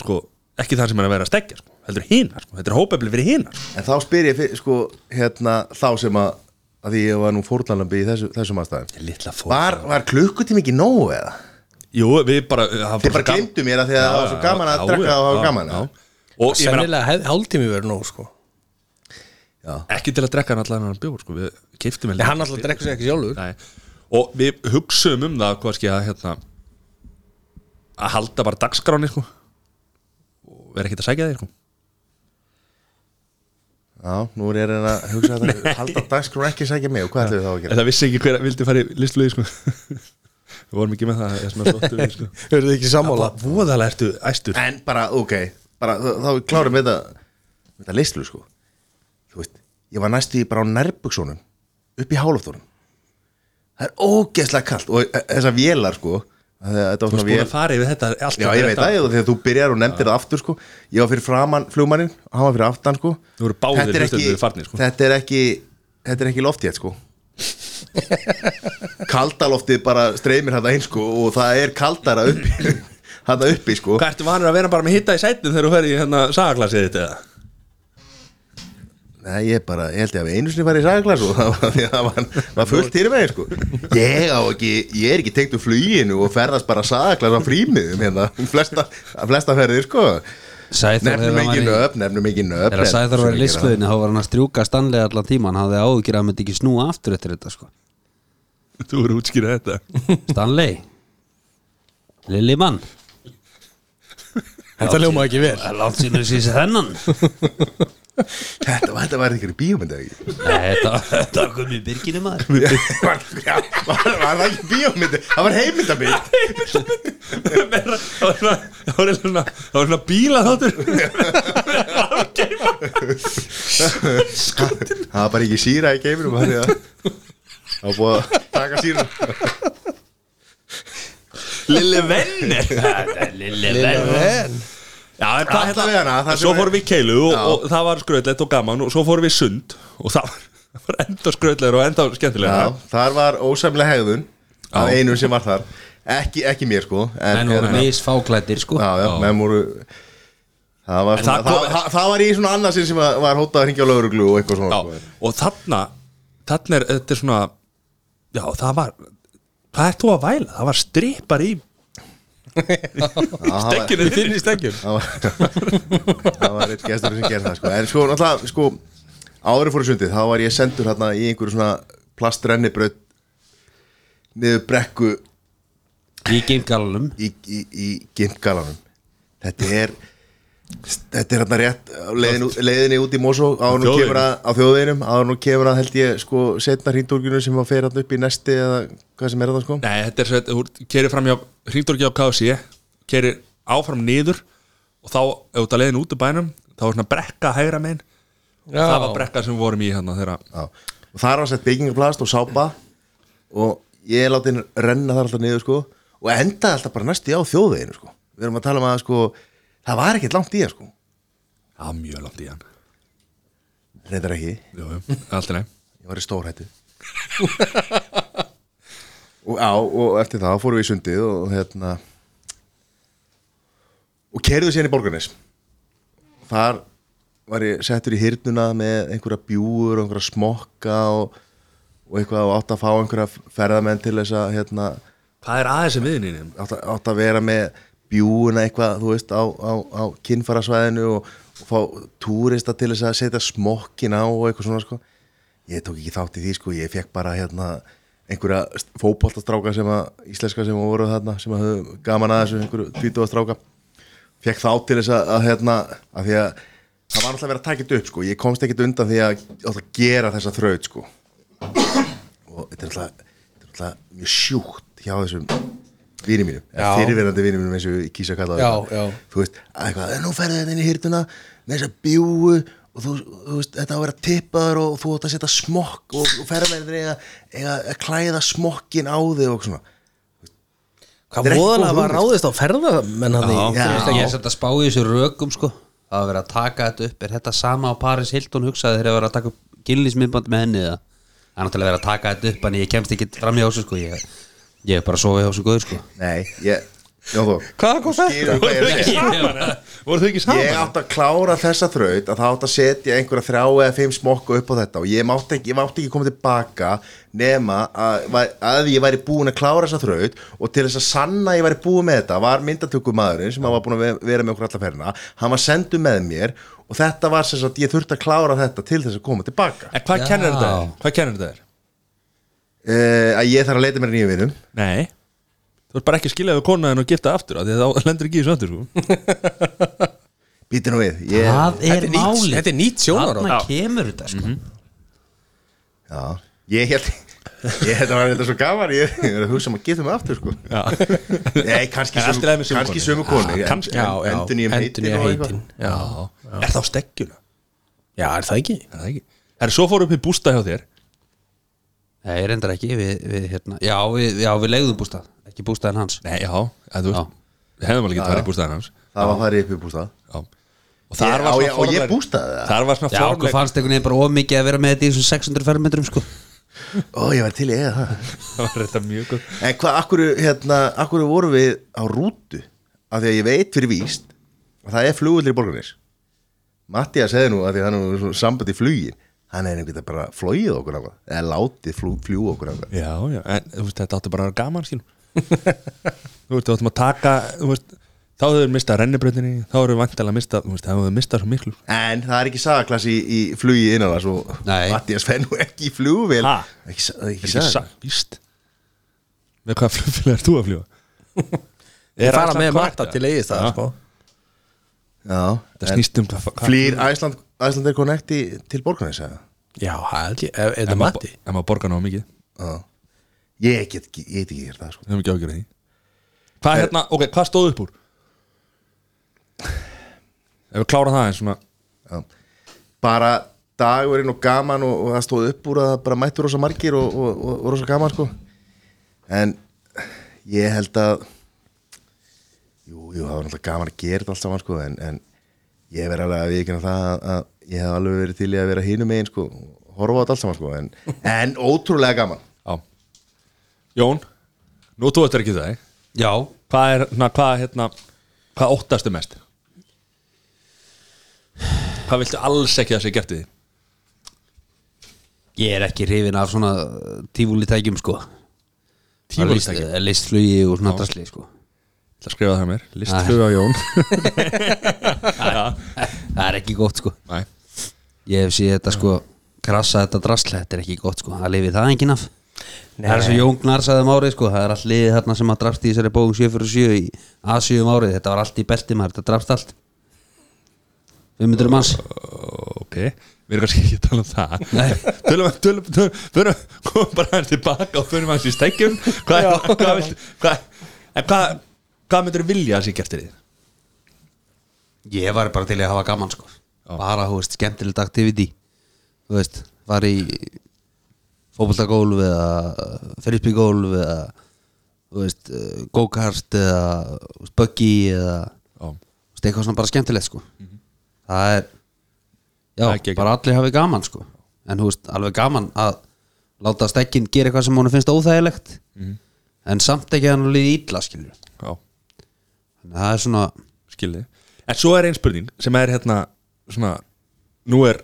sko ekki það sem er að vera að steggja, sko, heldur hina sko. þetta er hópefli fyrir hina, sko. En þá spyr ég fyrir, sko, hérna, þá sem að að því ég var nú fórlanlambi í þessu, þessum aðstæðum Var, var klukkutími ekki nógu eða? Jú, við bara það var Þið bara glemdu mér að því að það var svo gaman að já, og hafa já, gaman og ég meina, sennilega hálftími verið nóg sko. Ekki til að drekka hann allan hann bjór, sko, við kiftum Nei, hann alltaf drekkur sér ekki sjálfur. Nei. og við hugsaum um það hvað skil að hérna að halda bara dagskráni sko. Og vera ekkert að sækja þeir sko. Já, nú er ég að reyna að hugsa þetta. Halda dagskrún ekki sækja mig. Og hvað ætlum við þá að en gera? það vissi ekki hver vildi fara í listflögi sko við vorum ekki með það er við, sko. Verður þið ekki sammála? voðalega ertu æstur. En bara, ok, bara, þá, þá við klárum við þetta með þetta listlu, sko. Þú veist, ég var næstu í bara á nærbuksunum upp í hálóftórum Það er ógeðslega kalt og þessar vélar, sko að Þetta var þú veist búin að fara yfir þetta Já, ég veit það, og þegar þú byrjar og nefndir það aftur, sko. Ég var fyrir framann flugmannin og hann var fyrir aftan, sko. Er sko. Þetta er ekki, þetta er ekki loftið, sko Kaldaloftið bara streymir þetta einn, sko og það er kaldara uppi Þetta uppi, sko hvað ertu vanur að vera bara með hitta í sætinu þegar þú fer í hérna sagaklassið þitt eða Nei, ég bara, ég held ég að við einu sinni farið í sagaglas og það var því að það var, var fullt hér með sko. Ég á ekki, ég er ekki tengt úr fluginu og ferðast bara sagaglas á frímiðum hérna, flesta, flesta ferðir sko. Nefnum ekki nöfn, nefnum ekki nöfn. þegar Sæþór var í listflöðinu þá var hann að strjúka stanlega allan tíman hann hafði áhugir að hann myndi ekki snúa aftur eftir þetta sko. þú eru útskýrað þetta. Stanley. Lilli mann. Þetta ljóma ekki vel. Látt sínur síðan þennan. Þetta var, þetta var einhverju bíómynd eða ekki? Nei, þetta, þetta var komið í byrginu maður. Var, já, var, var það ekki bíómynd? Það var. Meira- það var svona- það það bíla þáttur Það var bara ekki síra í geiminum, það var búið að taka síra. Lille Venner Lille En Já, en hvað Alla vegana, hérna það sem Svo er- fórum við í keilu og, og það var skröðlegt og gaman og svo fórum við í sund og það var, það var enda skröðlegur og enda skemmtilega Já, þar var ósæmlega hegðun af Já. einum sem var þar. Ekki, ekki mér sko en, Menn voru hérna- misfáklættir sko. Já, já, menn voru Það var, En svona, það það, kom- það, það var í svona annarsinn sem var, var hótað að ringja á lauruglu og eitthvað svona Já, sko. og þarna þarna er, þetta er svona já, það var hvað ert þú að væla? Það var strippar í stekkinu þinn í stekkjum það var, eitt gestur sem gerði það sko. en sko, náttúrulega, sko árið fóru sundið, þá var ég sendur hérna í einhverju svona plastrennibraut niður brekku Í gimgalunum í, í, í gimgalanum þetta er þetta er hérna rétt á leiðin, leiðinni út í Mosó á nú Þjóðveginum. kemur að á þjóðveginum kemur að held ég sko setna hringdórginu sem að fer hérna upp í nesti eða hvað sem er það sko Nei, þetta er svo, þú kerir fram hjá hringdorgi á KFC, kerir áfram niður og þá, ef þú ert að leiðin út úr bænum, þá er svona brekka hægra megin, Já. það var brekka sem við vorum í hérna þegar Já. og þar var sett byggingaplast og sápa og ég láti henni renna þar alltaf niður sko og endaði alltaf bara næstu á þjóðveginu sko það var ekkert langt í hann sko. Já, mjög langt í hann. Reyndar ekki, Jú, alltaf nei ég var í stórhættu. Og á og eftir það fórum við í sundið og hérna og kerðu síðan í borgarnes. Þar var ég settur í hyrnuna með einhverja bjúur og einhverja smokka og, og eitthvað og átt að fá einhverja ferðamenn til þess að hérna, Hvað er aðeins sem viðinni? átt, að, átt að vera með bjúuna eitthvað, þú veist, á, á, á kinnfarasvæðinu og, og fá túrista til þess að setja smokkin á og eitthvað svona sko. Ég tók ekki þátt í því sko, ég fekk bara hérna einhverja fótboltastráka sem að, íslenska sem voru þarna sem að höfðu gaman að þessu, einhverju tvítuastráka fekk þá til þess að, að hérna, að því að það var alltaf verið að taka þetta upp sko, ég komst ekkert undan því að alltaf gera þessa þraut sko. Og þetta er alltaf, þetta er alltaf mjög sjúkt hjá þessum vini mínum, fyrirverandi vini mínum eins og ég kýsa að kalla það þú veist, að eitthvað, nú ferðu þetta inn í hýrtuna með þessa bjúu og þú, þú veist, þetta á að vera tippaður og þú átt að setja smokk og, og ferðarmennir eiga, eiga að klæða smokkin á þig og svona. Hvað voðalega góð var ráðist á ferðamenn hann Já. Ég er sett að spá í þessu rökum sko. Það var verið að taka þetta upp. Er þetta sama á Paris Hilton hugsaði þegar verið að taka upp gilnismiðband með henni eða? Það er náttúrulega verið að taka þetta upp En ég kemst ekki fram hjá þessu sko. Ég, ég er bara að sofa hjá þessu góður sko Nei, ég, já þú Hvað kom þetta? skilur hvað ég er að segja Voru þau ekki saman? Ég átt að klára þessa þraut að það átt að setja einhverja þrjá eða fimm smokku upp á þetta og ég mátti ekki, ég mátti ekki koma tilbaka nema að, að ég væri búin að klára þessa þraut og til þess að sanna að ég væri búin með þetta var myndatökumadurinn sem var búin að ve- vera með okkur alla ferina hann var sendu með mér og þetta var sem sagt, ég þurfti að klára þetta til þess að koma tilbaka En hvað Já. kennir þetta þér? Hvað kennir þetta þér? uh, að ég þarf að leita mér nýjum vinum Nei Þú ert bara ekki að skilja við konaðin og gifta aftur af Því að þá lendur ekki í aftur sko. býti nú við ég, Það Þetta er er nýtt- máli þetta er nýtt sjónarhorn. Þarna Já. kemur þetta sko já, ég held ég held að var þetta svo gaman ég ég er að hugsa um að geta mig aftur sko Nei, kannski En allt í lagi með sömu kannski konu. sömu konu Já, kannski. Já, já, endur nýjum heitin og eitthvað. heitin Já, Er það á steggjuna? já, er það ekki? Er það ekki? Er svo fóru upp í bústa hjá þér Nei, ég reyndar ekki við, við, hérna, já, við, já, við legðum bústað Ekki bústaðin hans. Nei, já, en þú veist Við hefðum alveg ekki farið í bústaðin hans. Það var farið upp í bústað. Já. Og þar Ég- var á ég- og ég bústaði það? Þar var svona Já, okkur fannst einhvern veginn bara ómikið að vera með þetta í þessum 600 fermetrum sko. Ó ég var til í eða það. Það var þetta mjög góð en hvað, akkur, hérna, akkur vorum við á rútu? Af því að ég veit fyrir víst að það er flugullir í borgarnis Mattias segði nú að því að hann er samband í flugin hann er einhvern veginn bara flóið okkur af það eða látið fljú, fljú okkur af það Já, já, en þú veist, þetta áttu bara að vera gaman skilum Þú veist, þú áttum að taka Þú veist, þá hefur við mistað rennibröndinni Þá hefur við vantilega mistað, þú veist, þá hefur við mistað svo miklu. En það er ekki sagaklass í, í flugi innanlands og Nei. Mattias fenn nú ekki í flugvél. Ha? ekki, sa- ekki, Ekki saga. sagt, víst. Með hvaða flugfélag er þú að fljúa? Ég fara með matta til eigist það sko já, Það en snýst um hvað- flýr Æsland, Æsland er connecti til borgarnis eða Já, það held ég, ef er Ef það maður borgar náðu mikið Já. ég get ekki, ég get ekki gert það sko. Við höfum ekki ágjörði því Hvað Er- hérna, ok, hvað stóð upp úr? Ef við klára það eins svona Já. bara dagurinn og gaman og, og það stóð upp úr að það bara mættu rosa margir og, og, og, og rosa gaman sko en ég held að jú, jú, það var náttúrulega gaman að gera þetta allt saman sko, en, en ég verði alveg að viðkynna það að, að ég hef alveg verið til í að vera hinum megin sko, horfa á þetta allt saman sko, en, en ótrúlega gaman. Já. Jón, nú þú eftir ekki það Já, Hvað er, na, hvað, hérna Hvað óttastu mest? Hvað viltu alls ekki að sé gert í því? ég er ekki hrifin af svona tífúli tækjum sko. Tímalitæki List- Listflugi og svona drasli sko Það að skrifa það mér Listflug á Jón Það er ekki gott sko Næ Ég hef séð þetta sko krassa þetta drasli, þetta er ekki gott sko það lifi það enginn af Það er svo Jón Gnar sagði um árið sko, það er allt liðið þarna sem að drafst í þessari bókum 7 fyrir 7 í A7 um árið, þetta var allt í belti maður, þetta drafst allt 500 manns Ok, við erum kannski ekki að tala um það Tölum, tölum, tölum komum bara hans tilbaka og förum hans í stekkjum Hvað, hvað, hvað, en hvað, hvað myndir vilja að sé gert í því? Ég var bara til að hafa gaman sko. Bara, þú veist, skemmtilegt activity. Þú veist, var í fótboltagólf eða frisbeególf eða þú veist, go-kart eða buggy eða Já, þú veist, eitthvað svona bara skemmtilegt sko. Það er já, Það er bara allir hafi gaman sko. En þú veist, alveg gaman að láta stekkin gera eitthvað sem hún finnst óþægilegt. En samt ekki að hann líði illa skilur já, það er svona skilði En svo er ein spurning sem er hérna svona, nú er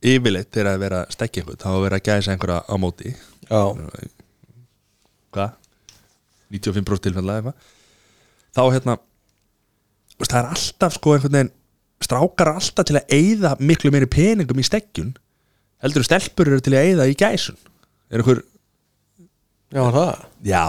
yfirleitt þegar að vera að einhvern þá að vera að gæsa einhverja á móti. Já, hvað? 95% tilfællega eitthvað. Þá hérna það er alltaf sko einhvern veginn strákar alltaf til að eyða miklu meiri peningum í stekkjun heldur stelpur eru til að eyða í gæsun. Er einhver, já það? Já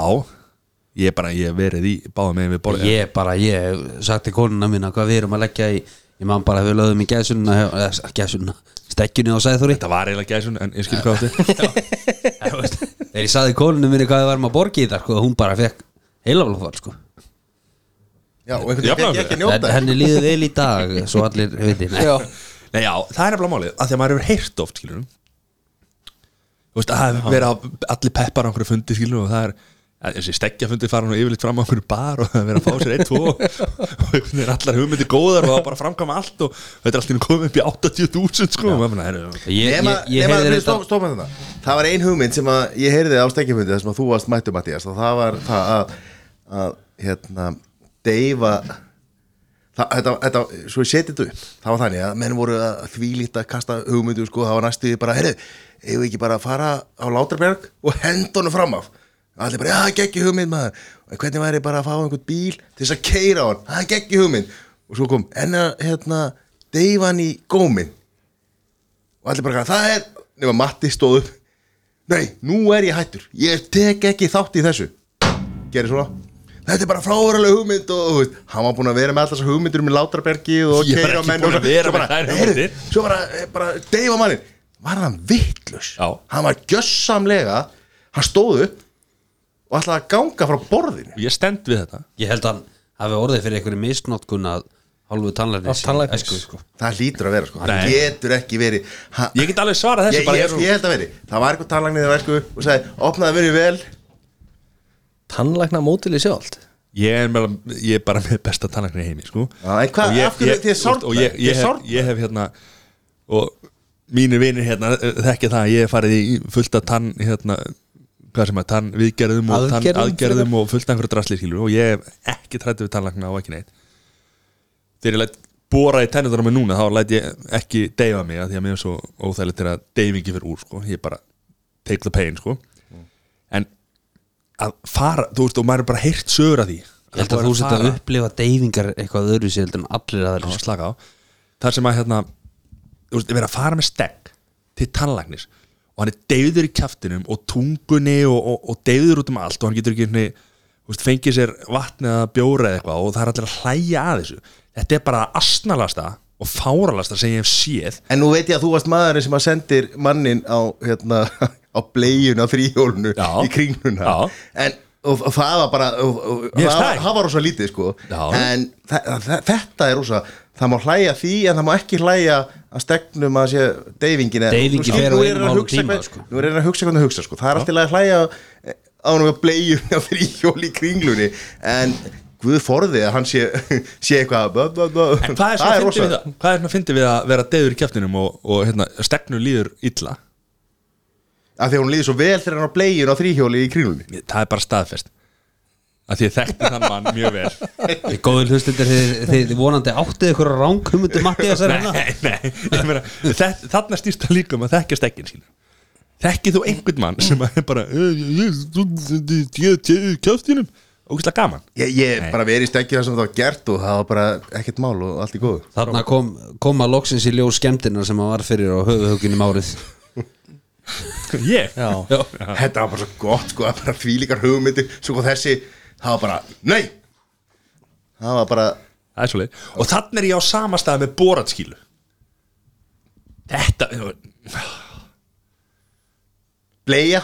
ég er bara, ég verið í báða megin við borðið Ég bara, ég hef sagt til konuna mína hvað við erum að leggja í. Ég man bara að við lögðum í gæsunna eða gæsunna, stekkjunni og Sæþóri. Þetta var eiginlega gæsun en ég skil hvað þetta Þegar ég sagði konunu minni hvað við varum að borga í það sko, hún bara fekk heilaflófall sko. Já, og einhvern veginn ekki að En njóta henni líður vel í dag svo allir viti. Nei, Já, Nei, já, það er nefnilega málið, af því að maður hefur heyrt oft, skilur Þú veist, að vera á- allir peppar á einhverju fundi, skilur og það er, að þessi stekkjafundi fara nú yfirleitt fram á einhverju bar og það er verið að fá sér einn, tvo. Og einhvern veginn allar hugmyndi góðar og það bara framkama allt og þetta er alltaf komið upp í 80.000, sko. Þetta. Það var ein hugmynd sem að ég heyrði á stekkjafundi þar sem að þú varst mættu Mattías og það var það að, að hérna, deyfa það, þetta, þetta, svo ég seti þetta upp. Það var þannig að menn voru að þvílít að kasta hugmyndu sko, það var næstu bara, heyrðu eigum við ekki bara að fara á Látrabjörg og henda honum fram af allir bara, já, geggi hugmynd maður. Hvernig væri bara að fá einhvern bíl til þess að keira á hann, það er geggi hugmynd. Og svo kom, en að, hérna deyfa hann í góminn. Og allir bara, það er nema Matti stóð upp. Nei, nú er ég hættur, ég tek ekki þátt í þessu. Gerir svona. Þetta er bara fráverulega hugmynd og veist, hann var búin að vera með þessar hugmyndur um Látrabergi og ekki menn og svo bara, heyrðu, hugmyndir. svo bara, eh, bara deyfa mannin var hann vittlus hann var gjössamlega hann stóð upp og ætlaði að ganga frá borðinu ég stend við þetta Ég held að hann hafi orðið fyrir einhverju misnotkun að hálfu tannlæknis Af tannlæknis. æsku, sko. það hlýtur að vera sko, hann Nei. getur ekki verið hann, ég get alveg svarað þessu ég, bara ég, ég, ég held að veri það var eitthvað tannlagnir þegar sko og sagði, opnaði verið vel tannlækna mótili sjálft ég er, með, ég er bara með besta tannlæknir í heimi sko. Já, en hvað- Og ég- af hverju ég- þið sárnar? og ég, Þið ég, hef, sárnar? ég hef hérna og mínir vinir hérna eh, þekkja það að ég hef farið í fullt af tann hérna, hvað sem að tann viðgerðum og tann Aðgerðum og fullt af einhverju drasli skilur og ég hef ekki trættið við tannlækna og ekki neitt þegar ég læt bóra í tennuður á mig núna þá læt ég ekki deyfa mig að því að mér er svo óþægilegt til að deyfingi fyrir úr sko. ég bara take the pain sko. en að fara, þú veist, og maður er bara heyrt sögur að því Ég held að þú setja að upplifa deyfingar eitthvað öðru sér heldur en allir sko. slaka á Það sem að hérna þú veist, vera að fara með stegg til tannlæknis og hann er deyður í kjaftinum og tungunni og, og, og deyður út um allt og hann getur ekki þú veist, fengið sér vatni eða bjóra eða eitthvað og það er allir að hlæja að þessu þetta er bara asnalasta og fáralasta sem ég hef séð En nú veit ég að þú varst maðurinn sem að sendir mannin á, hérna, á bleiun á þrýhjólunu Já. í kringluna Já. en og, og það var bara það, var rosa lítið sko Já. en þetta er rosa það má hlæja því en það má ekki hlæja að stegnum að sé deyfingin Deyfingin á er hann að hálfum hugsa tíma, hvað- sko. er að hugsa hvernig að hugsa sko það er alltaf að hlæja á hann með bleiun á þrýhjóli í kringlunni en Guð forði að hann sé, sé eitthvað. En hvað er svona að fyndi við það? Hvað er svona að fyndi við að vera deyður í kjæftinum og, og hérna, stegnu líður illa? að því að hún líður svo vel þegar hann á blegin á þrýhjóli í krínunni Það er bara staðfest að því ég þekkti þann mann mjög vel. Góður hlustundir þið, vonandi áttið ykkur að ránkumundu Matti að hérna. Nei, nei, ég meina, þett- þarna stýrst það líka um að þekkja stekkin sín Þekkið þú einhvern mann sem er bara kjöftinum Ógæslega gaman. Ég, ég bara verið í stekki það sem það var gert og það var bara ekkert mál og allt í góðu. Þarna kom, kom að loksins í ljós skemmtina sem hann var fyrir á höfuhugunum árið. Ég? Já, Þetta var bara svo gott sko, að bara þvílíkar hugmyndi svo þessi, það var bara, nei það var bara er leið Og þannig er ég á sama stað með boratskílu Þetta bleia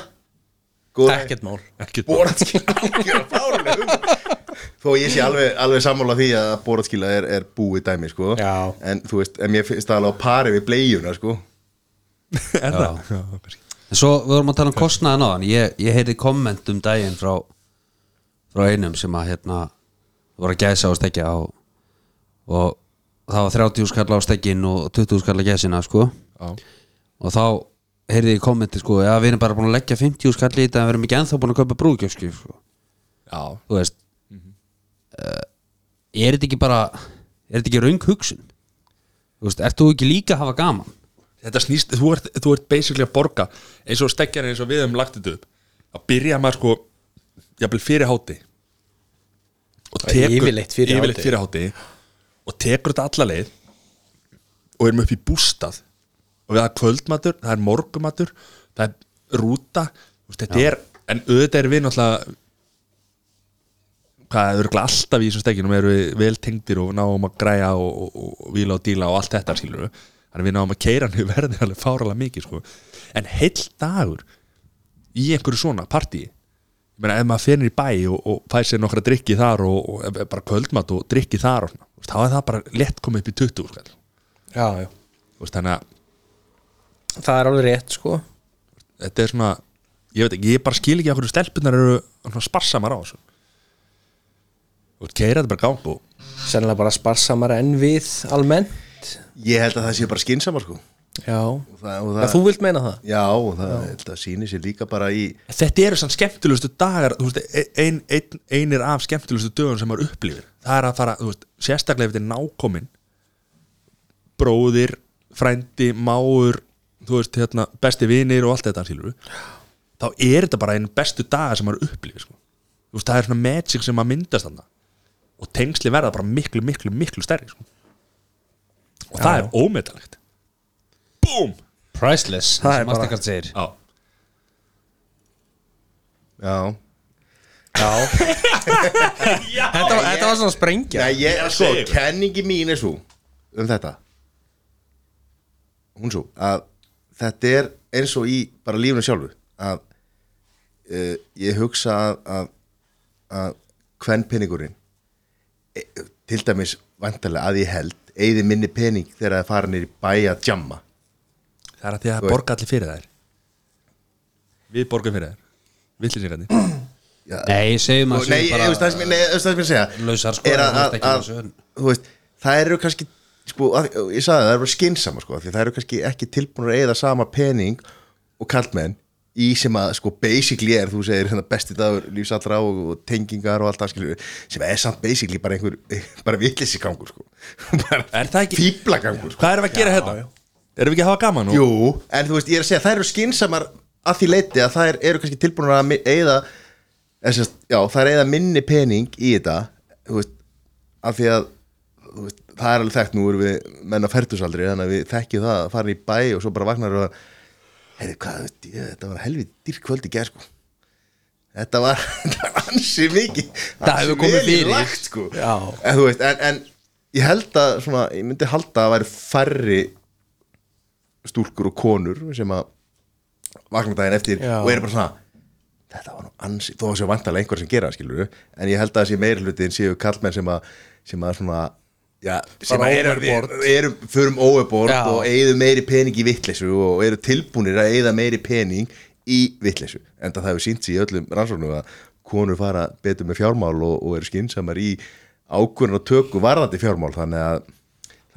ekkert mál Ekkert boratskíla fáruleg hugmynd. þó ég sé alveg, alveg sammála því að boratskíla er, er búið dæmi sko. Já. en þú veist, en mér finnst það alveg á pari við bleiuna sko. Er það? En svo við vorum að tala um kostnaðan á hann ég, ég heyrði komment um daginn frá frá einum sem að hérna voru að gæsa á stekja og, og það var 30 skall á stekkin og 20 skall að gæsina sko. Já. og þá heyrði ég kommenti sko já við erum bara búin að leggja 50 skall í þetta en við erum ekki ennþá búin að kaupa brúðgjöfski sko. Já, þú veist uh, er þetta ekki bara er þetta ekki raung hugsun? Þú veist, ert þú ekki líka að hafa gaman? Þetta snýst, þú ert, þú ert basically að borga eins og stekkjar eins og við höfum lagt þetta upp. Að byrja maður sko jafnvel fyrir háti og Yfirleitt fyrir yfirleitt fyrir háti og tekur þetta alla leið. Og erum upp í bústað. Og við það er kvöldmatur, það er morgumatur það er rúta. Þetta er, en auðvitað er við náttúrulega hvað er örugglega alltaf í þessum stekkinum erum við vel tengdir og náum að græja og, og, og, vila og díla og allt þetta skilur við þannig við náum að keira niður verðin alveg fáralega mikið sko. en heill dagur í einhverju svona partí ég meina ef maður fer niður í bæ og, og fær sér nokkra drikki þar og, og bara kvöldmat og drikki þar og svona, þú veist, þá er það bara lett komið upp í 20 sko. Já, já Þú veist, þannig að Það er alveg rétt sko þetta er svona ég veit ekki, ég bara skil ekki að hverju stelpunar eru svona sparsamar á þessu og keira þetta bara gang og Sennilega bara sparsamara en við almennt ég held að það sé bara skinsamar sko. Já. Og það, og Já, það, þú vilt meina það? já, og það, ég held að síni sér líka bara í þetta eru sann skemmtilegustu dagar veist, ein, ein, einir af skemmtilegustu dögun sem maður upplifir. Það er að fara, þú veist, sérstaklega ef þetta er nákomin bróðir frændi, máur þú veist, hérna, besti vinir og allt þetta þá er þetta bara einn bestu dagar sem maður upplifir sko. það er svona magic sem maður myndast þarna. Og tengsli verða bara miklu, miklu, miklu stærri sko. og það Já, er ómetalegt BOOM! Priceless, Það er sem bara- Mastercard segir. Já, já, Já. Þetta, var- þetta var svona sprengja. Já, ég, að sko, segja ykkur. kenningi mín er svo um þetta. Hún svo að þetta er eins og í bara lífunu sjálfu að uh, ég hugsa að að, að hvern peningurinn e, til dæmis vantarlega að ég held eigði minni pening þegar það fara nýr í bæ að jamma það er að því að borga allir fyrir þær. Við borgum fyrir þær. Villisingandi nei, segjum að Nei, veist það sem ég- nei, þú veist það sem ég segja. Lausar sko, er að, þú veist að, veist, það eru kannski sko, að, ég sagði það, það eru skynsama sko, það eru kannski ekki tilbúinur að eða sama pening og kallmenn í sem að sko basically er, þú segir hérna, besti dagur lífsallra og, og tengingar og allt það skilur, sem er samt basically bara einhver, bara vitlissi gangur sko. Bara fíblagangur sko. Hvað erum við að gera hérna? Erum við ekki að hafa gaman? og- Jú, en þú veist, ég er að segja, það eru skynsamar að því leiti að það eru kannski tilbúinur að eða, sérst, já, það er eða minni pening í þetta, þú veist, af því að þú veist, það er alveg þekkt, nú erum við menn á fertusaldri, þannig að við þekkjum það að fara í bæ og svo bara vaknar og heyrðu, hvað, þú veist, ég, þetta var helvið dýr kvöld í gerð, sko þetta var, þetta var ansi mikið Það ansi hefur komið vel í fyrir. lagt, sko. En veist, en, en ég held að svona, ég myndi halda að væri færri stúlkur og konur sem að vakna daginn eftir Já. og eru bara svona þetta var nú ansi, þó að séu vantarlega einhver sem gera skilur en ég held að þessi meiri hlutin séu kallmenn sem að, sem að svona já, sem að eru, overboard. eru förum óöfbord Já. og eigðu meiri pening í vitleysu og eru tilbúnir að eigða meiri pening í vitleysu en það hefur sínt sér í öllum rannsóknum að konur fara betur með fjármál og, og eru skinsamar í ákvörðun og tökku varðandi fjármál þannig að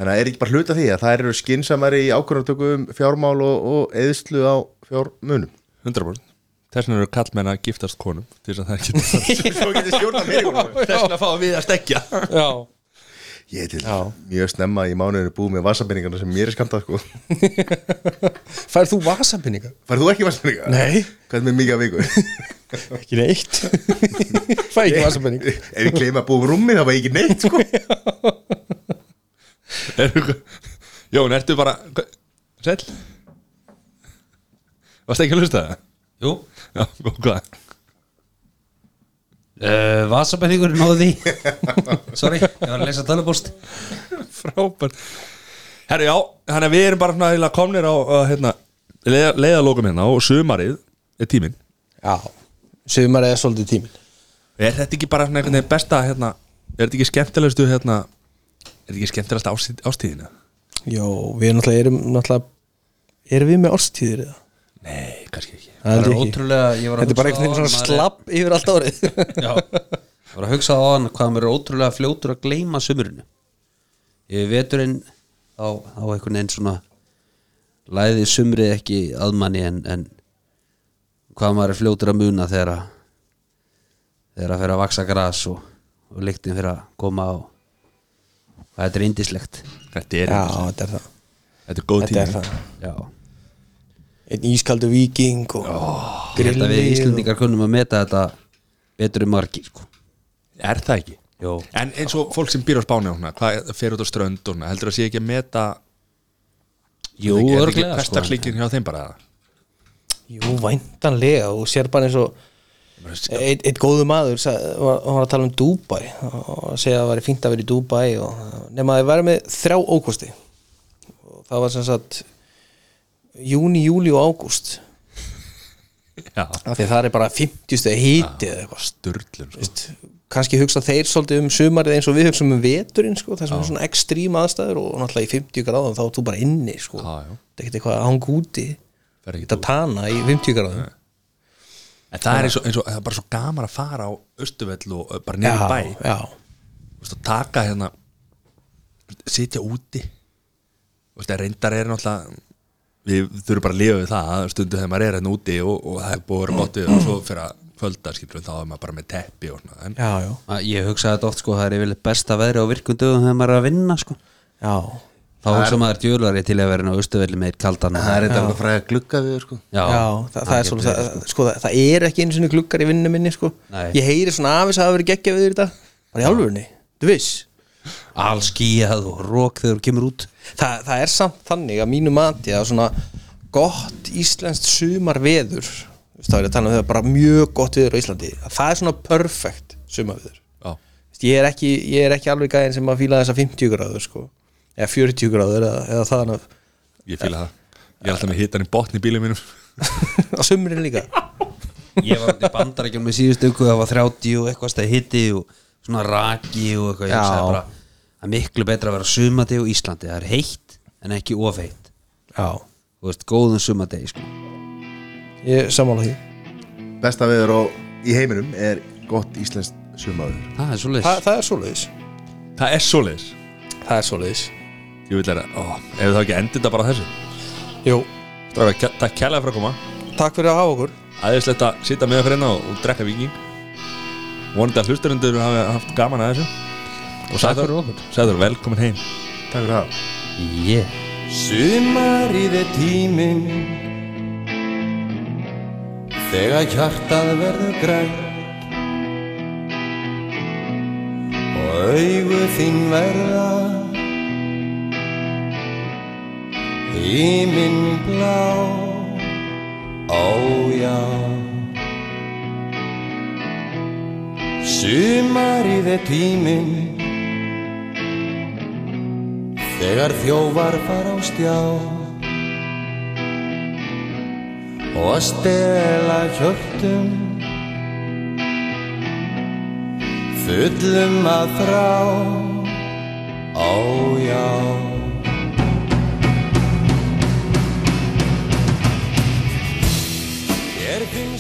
þannig að er ekki bara hluta því að það eru skinsamar í tökku um fjármál og, og eðslu á fjármunum 100% Þess vegna eru kallmenn að giftast konum til þess að það getur Svo getur stjórna mér Þess vegna fá við að stekja Já, Ég er til Já. mjög snemma í mánuðinu búið með vasapenningarna sem mér er skamtað sko. færð þú vasapinninga? Færðu þú ekki vasapenninga? Nei. Hvað er með mikið af viku? Ekki neitt Fæ ekki vasapinning Ef ég gleyma að búið um rúmi þá var ég ekki neitt sko. Jón, ertu bara Sæll? Varst ekki að hlusta? Það? Jú. Já, hvað? uh, Vasabenningurinn náði því. Sorry, ég var að lesa tölupóst Frábært. Herru, já, þannig að við erum bara svona eiginlega komnir á uh, hérna, leiða, leiðalókum hérna og sumarið er tíminn. Já, sumar eða svolítið tímin Er þetta ekki bara svona einhvern veginn besta hérna, er þetta ekki skemmtilegustu hérna, er þetta ekki skemmtilegast ástíð, ástíðina? Jó, við náttúrulega erum náttúrulega Erum við með árstíðir eða? Nei, kannski ekki Það er ég ekki. ótrúlega ég Þetta er bara einhvern veginn svona er- slapp yfir allt árið Já, ég var að hugsa á hann hvað maður er ótrúlega fljótur að gleyma sumurinu Yfir veturinn þá, þá einhvern veginn svona læði sumrið ekki að manni en, en hvað maður er fljótur að muna þegar að þegar að fyrir að vaksa gras og, og lyktin fyrir að koma á þetta er indislegt Þetta er, Já, þetta er það er góð Þetta er það Já, Einn ískaldu viking og held að við Íslendingar kunnum að meta þetta betur um margir sko. Er það ekki? Jó. En eins og fólk sem býr á spáni og svona, hvað fer út á strönd og svona, heldur það sé ekki að meta Jú, er ekki örugglega, sko. hjá þeim bara Jú, væntanlega og sér bara eins og Eitt, eitt góðu maður var, var að tala um Dubai og segja að það væri fínt að vera í Dubai og nema að það væri með þrjá ókosti. Og það var sem sagt júni, júli og ágúst. Af því að það er bara 50 stegi híti eða eitthvað. Sturlun sko. Kannski hugsa þeir svolítið um sumarið eins og við hugsaum um veturinn sko, það sem er svona ekstrím aðstæður og náttúrulega í 50 gráðum þá er þú bara inni sko. Já, já. það er ekkert eitthvað að hanga úti. Fer ekki þetta tana í 50 gráðum En það er eins og, eins og það er bara svo gaman að fara á Östuvell og uh, bara niður í bæ já, Þú veist, að taka hérna sitja úti að reyndar er náttúrulega við þurfum bara að lifa við það stundu þegar maður er hérna úti og, og það er búið að vera gott við og svo fyrir að kvölda skilur þá er maður bara með teppi og svona en, já, já, Ég hugsaði þetta oft sko, það er yfirleitt besta veðri á virkundöðum þegar maður er að vinna sko. já. Þá hugsa maður djúlari til að vera inn á austuvelli með kaldan Það er þetta að fræða glugga við sko. Já, Já, það, það, er svona, það, sko, það, það er ekki einu sinni glukkar í vinnu minni sko. Ég heyri svona afis að hafa verið geggja við þér í dag. Bara í álfurni, þú viss. Alls skíjað og rók þegar þú kemur út. Þa, það er samt þannig að mínu mati að svona gott íslenskt sumarveður þú veist, þá er ég að tala um það bara mjög gott veður á Íslandi að það er svona perfect sumarveður. Já, Þú veist, ég er ekki, ég er ekki alveg gæðin sem að fíla þessa 50 gráður sko. Eða 40 gráður eða, eða það að ég fíla það. Ég er alltaf með hitan í botni í bílum mínum. Á sumrin líka. Ég var í bandarækjum með síðustu ykkur það var 30 og eitthvað stæði hitti og svona raki og eitthvað ég sagði bara það er miklu betra að vera sumati á Íslandi. Það er heitt en ekki ofeitt Já, Þú veist, góðum sumadegi sko. ég sammála því. Besta veður á, í heiminum er gott íslenskt sumaður. Það er svo Þa, það er svoleiðis. Það er svoleiðis. Það er svoleiðis ég vil læra, ó, ef við þá ekki endið þetta bara þessu? Jú, Strákar, ke- takk kærlega fyrir að koma. Takk fyrir að hafa okkur. Aðeinslegt að sitja með okkur hérna og, og drekka viking vonandi að hlusturundur hafi haft gaman að þessu. Og Takk fyrir okkur. Sæður, velkomin heim. Takk fyrir það yeah. Sumarið er tíminn. Þegar hjartað verður græn Og augu þín verða Híminn blá Ó já. Sumarið er tíminn. Þegar þjófar fara á stjá. Og að stela hjörtum. Fullum að þrá. Ó já everything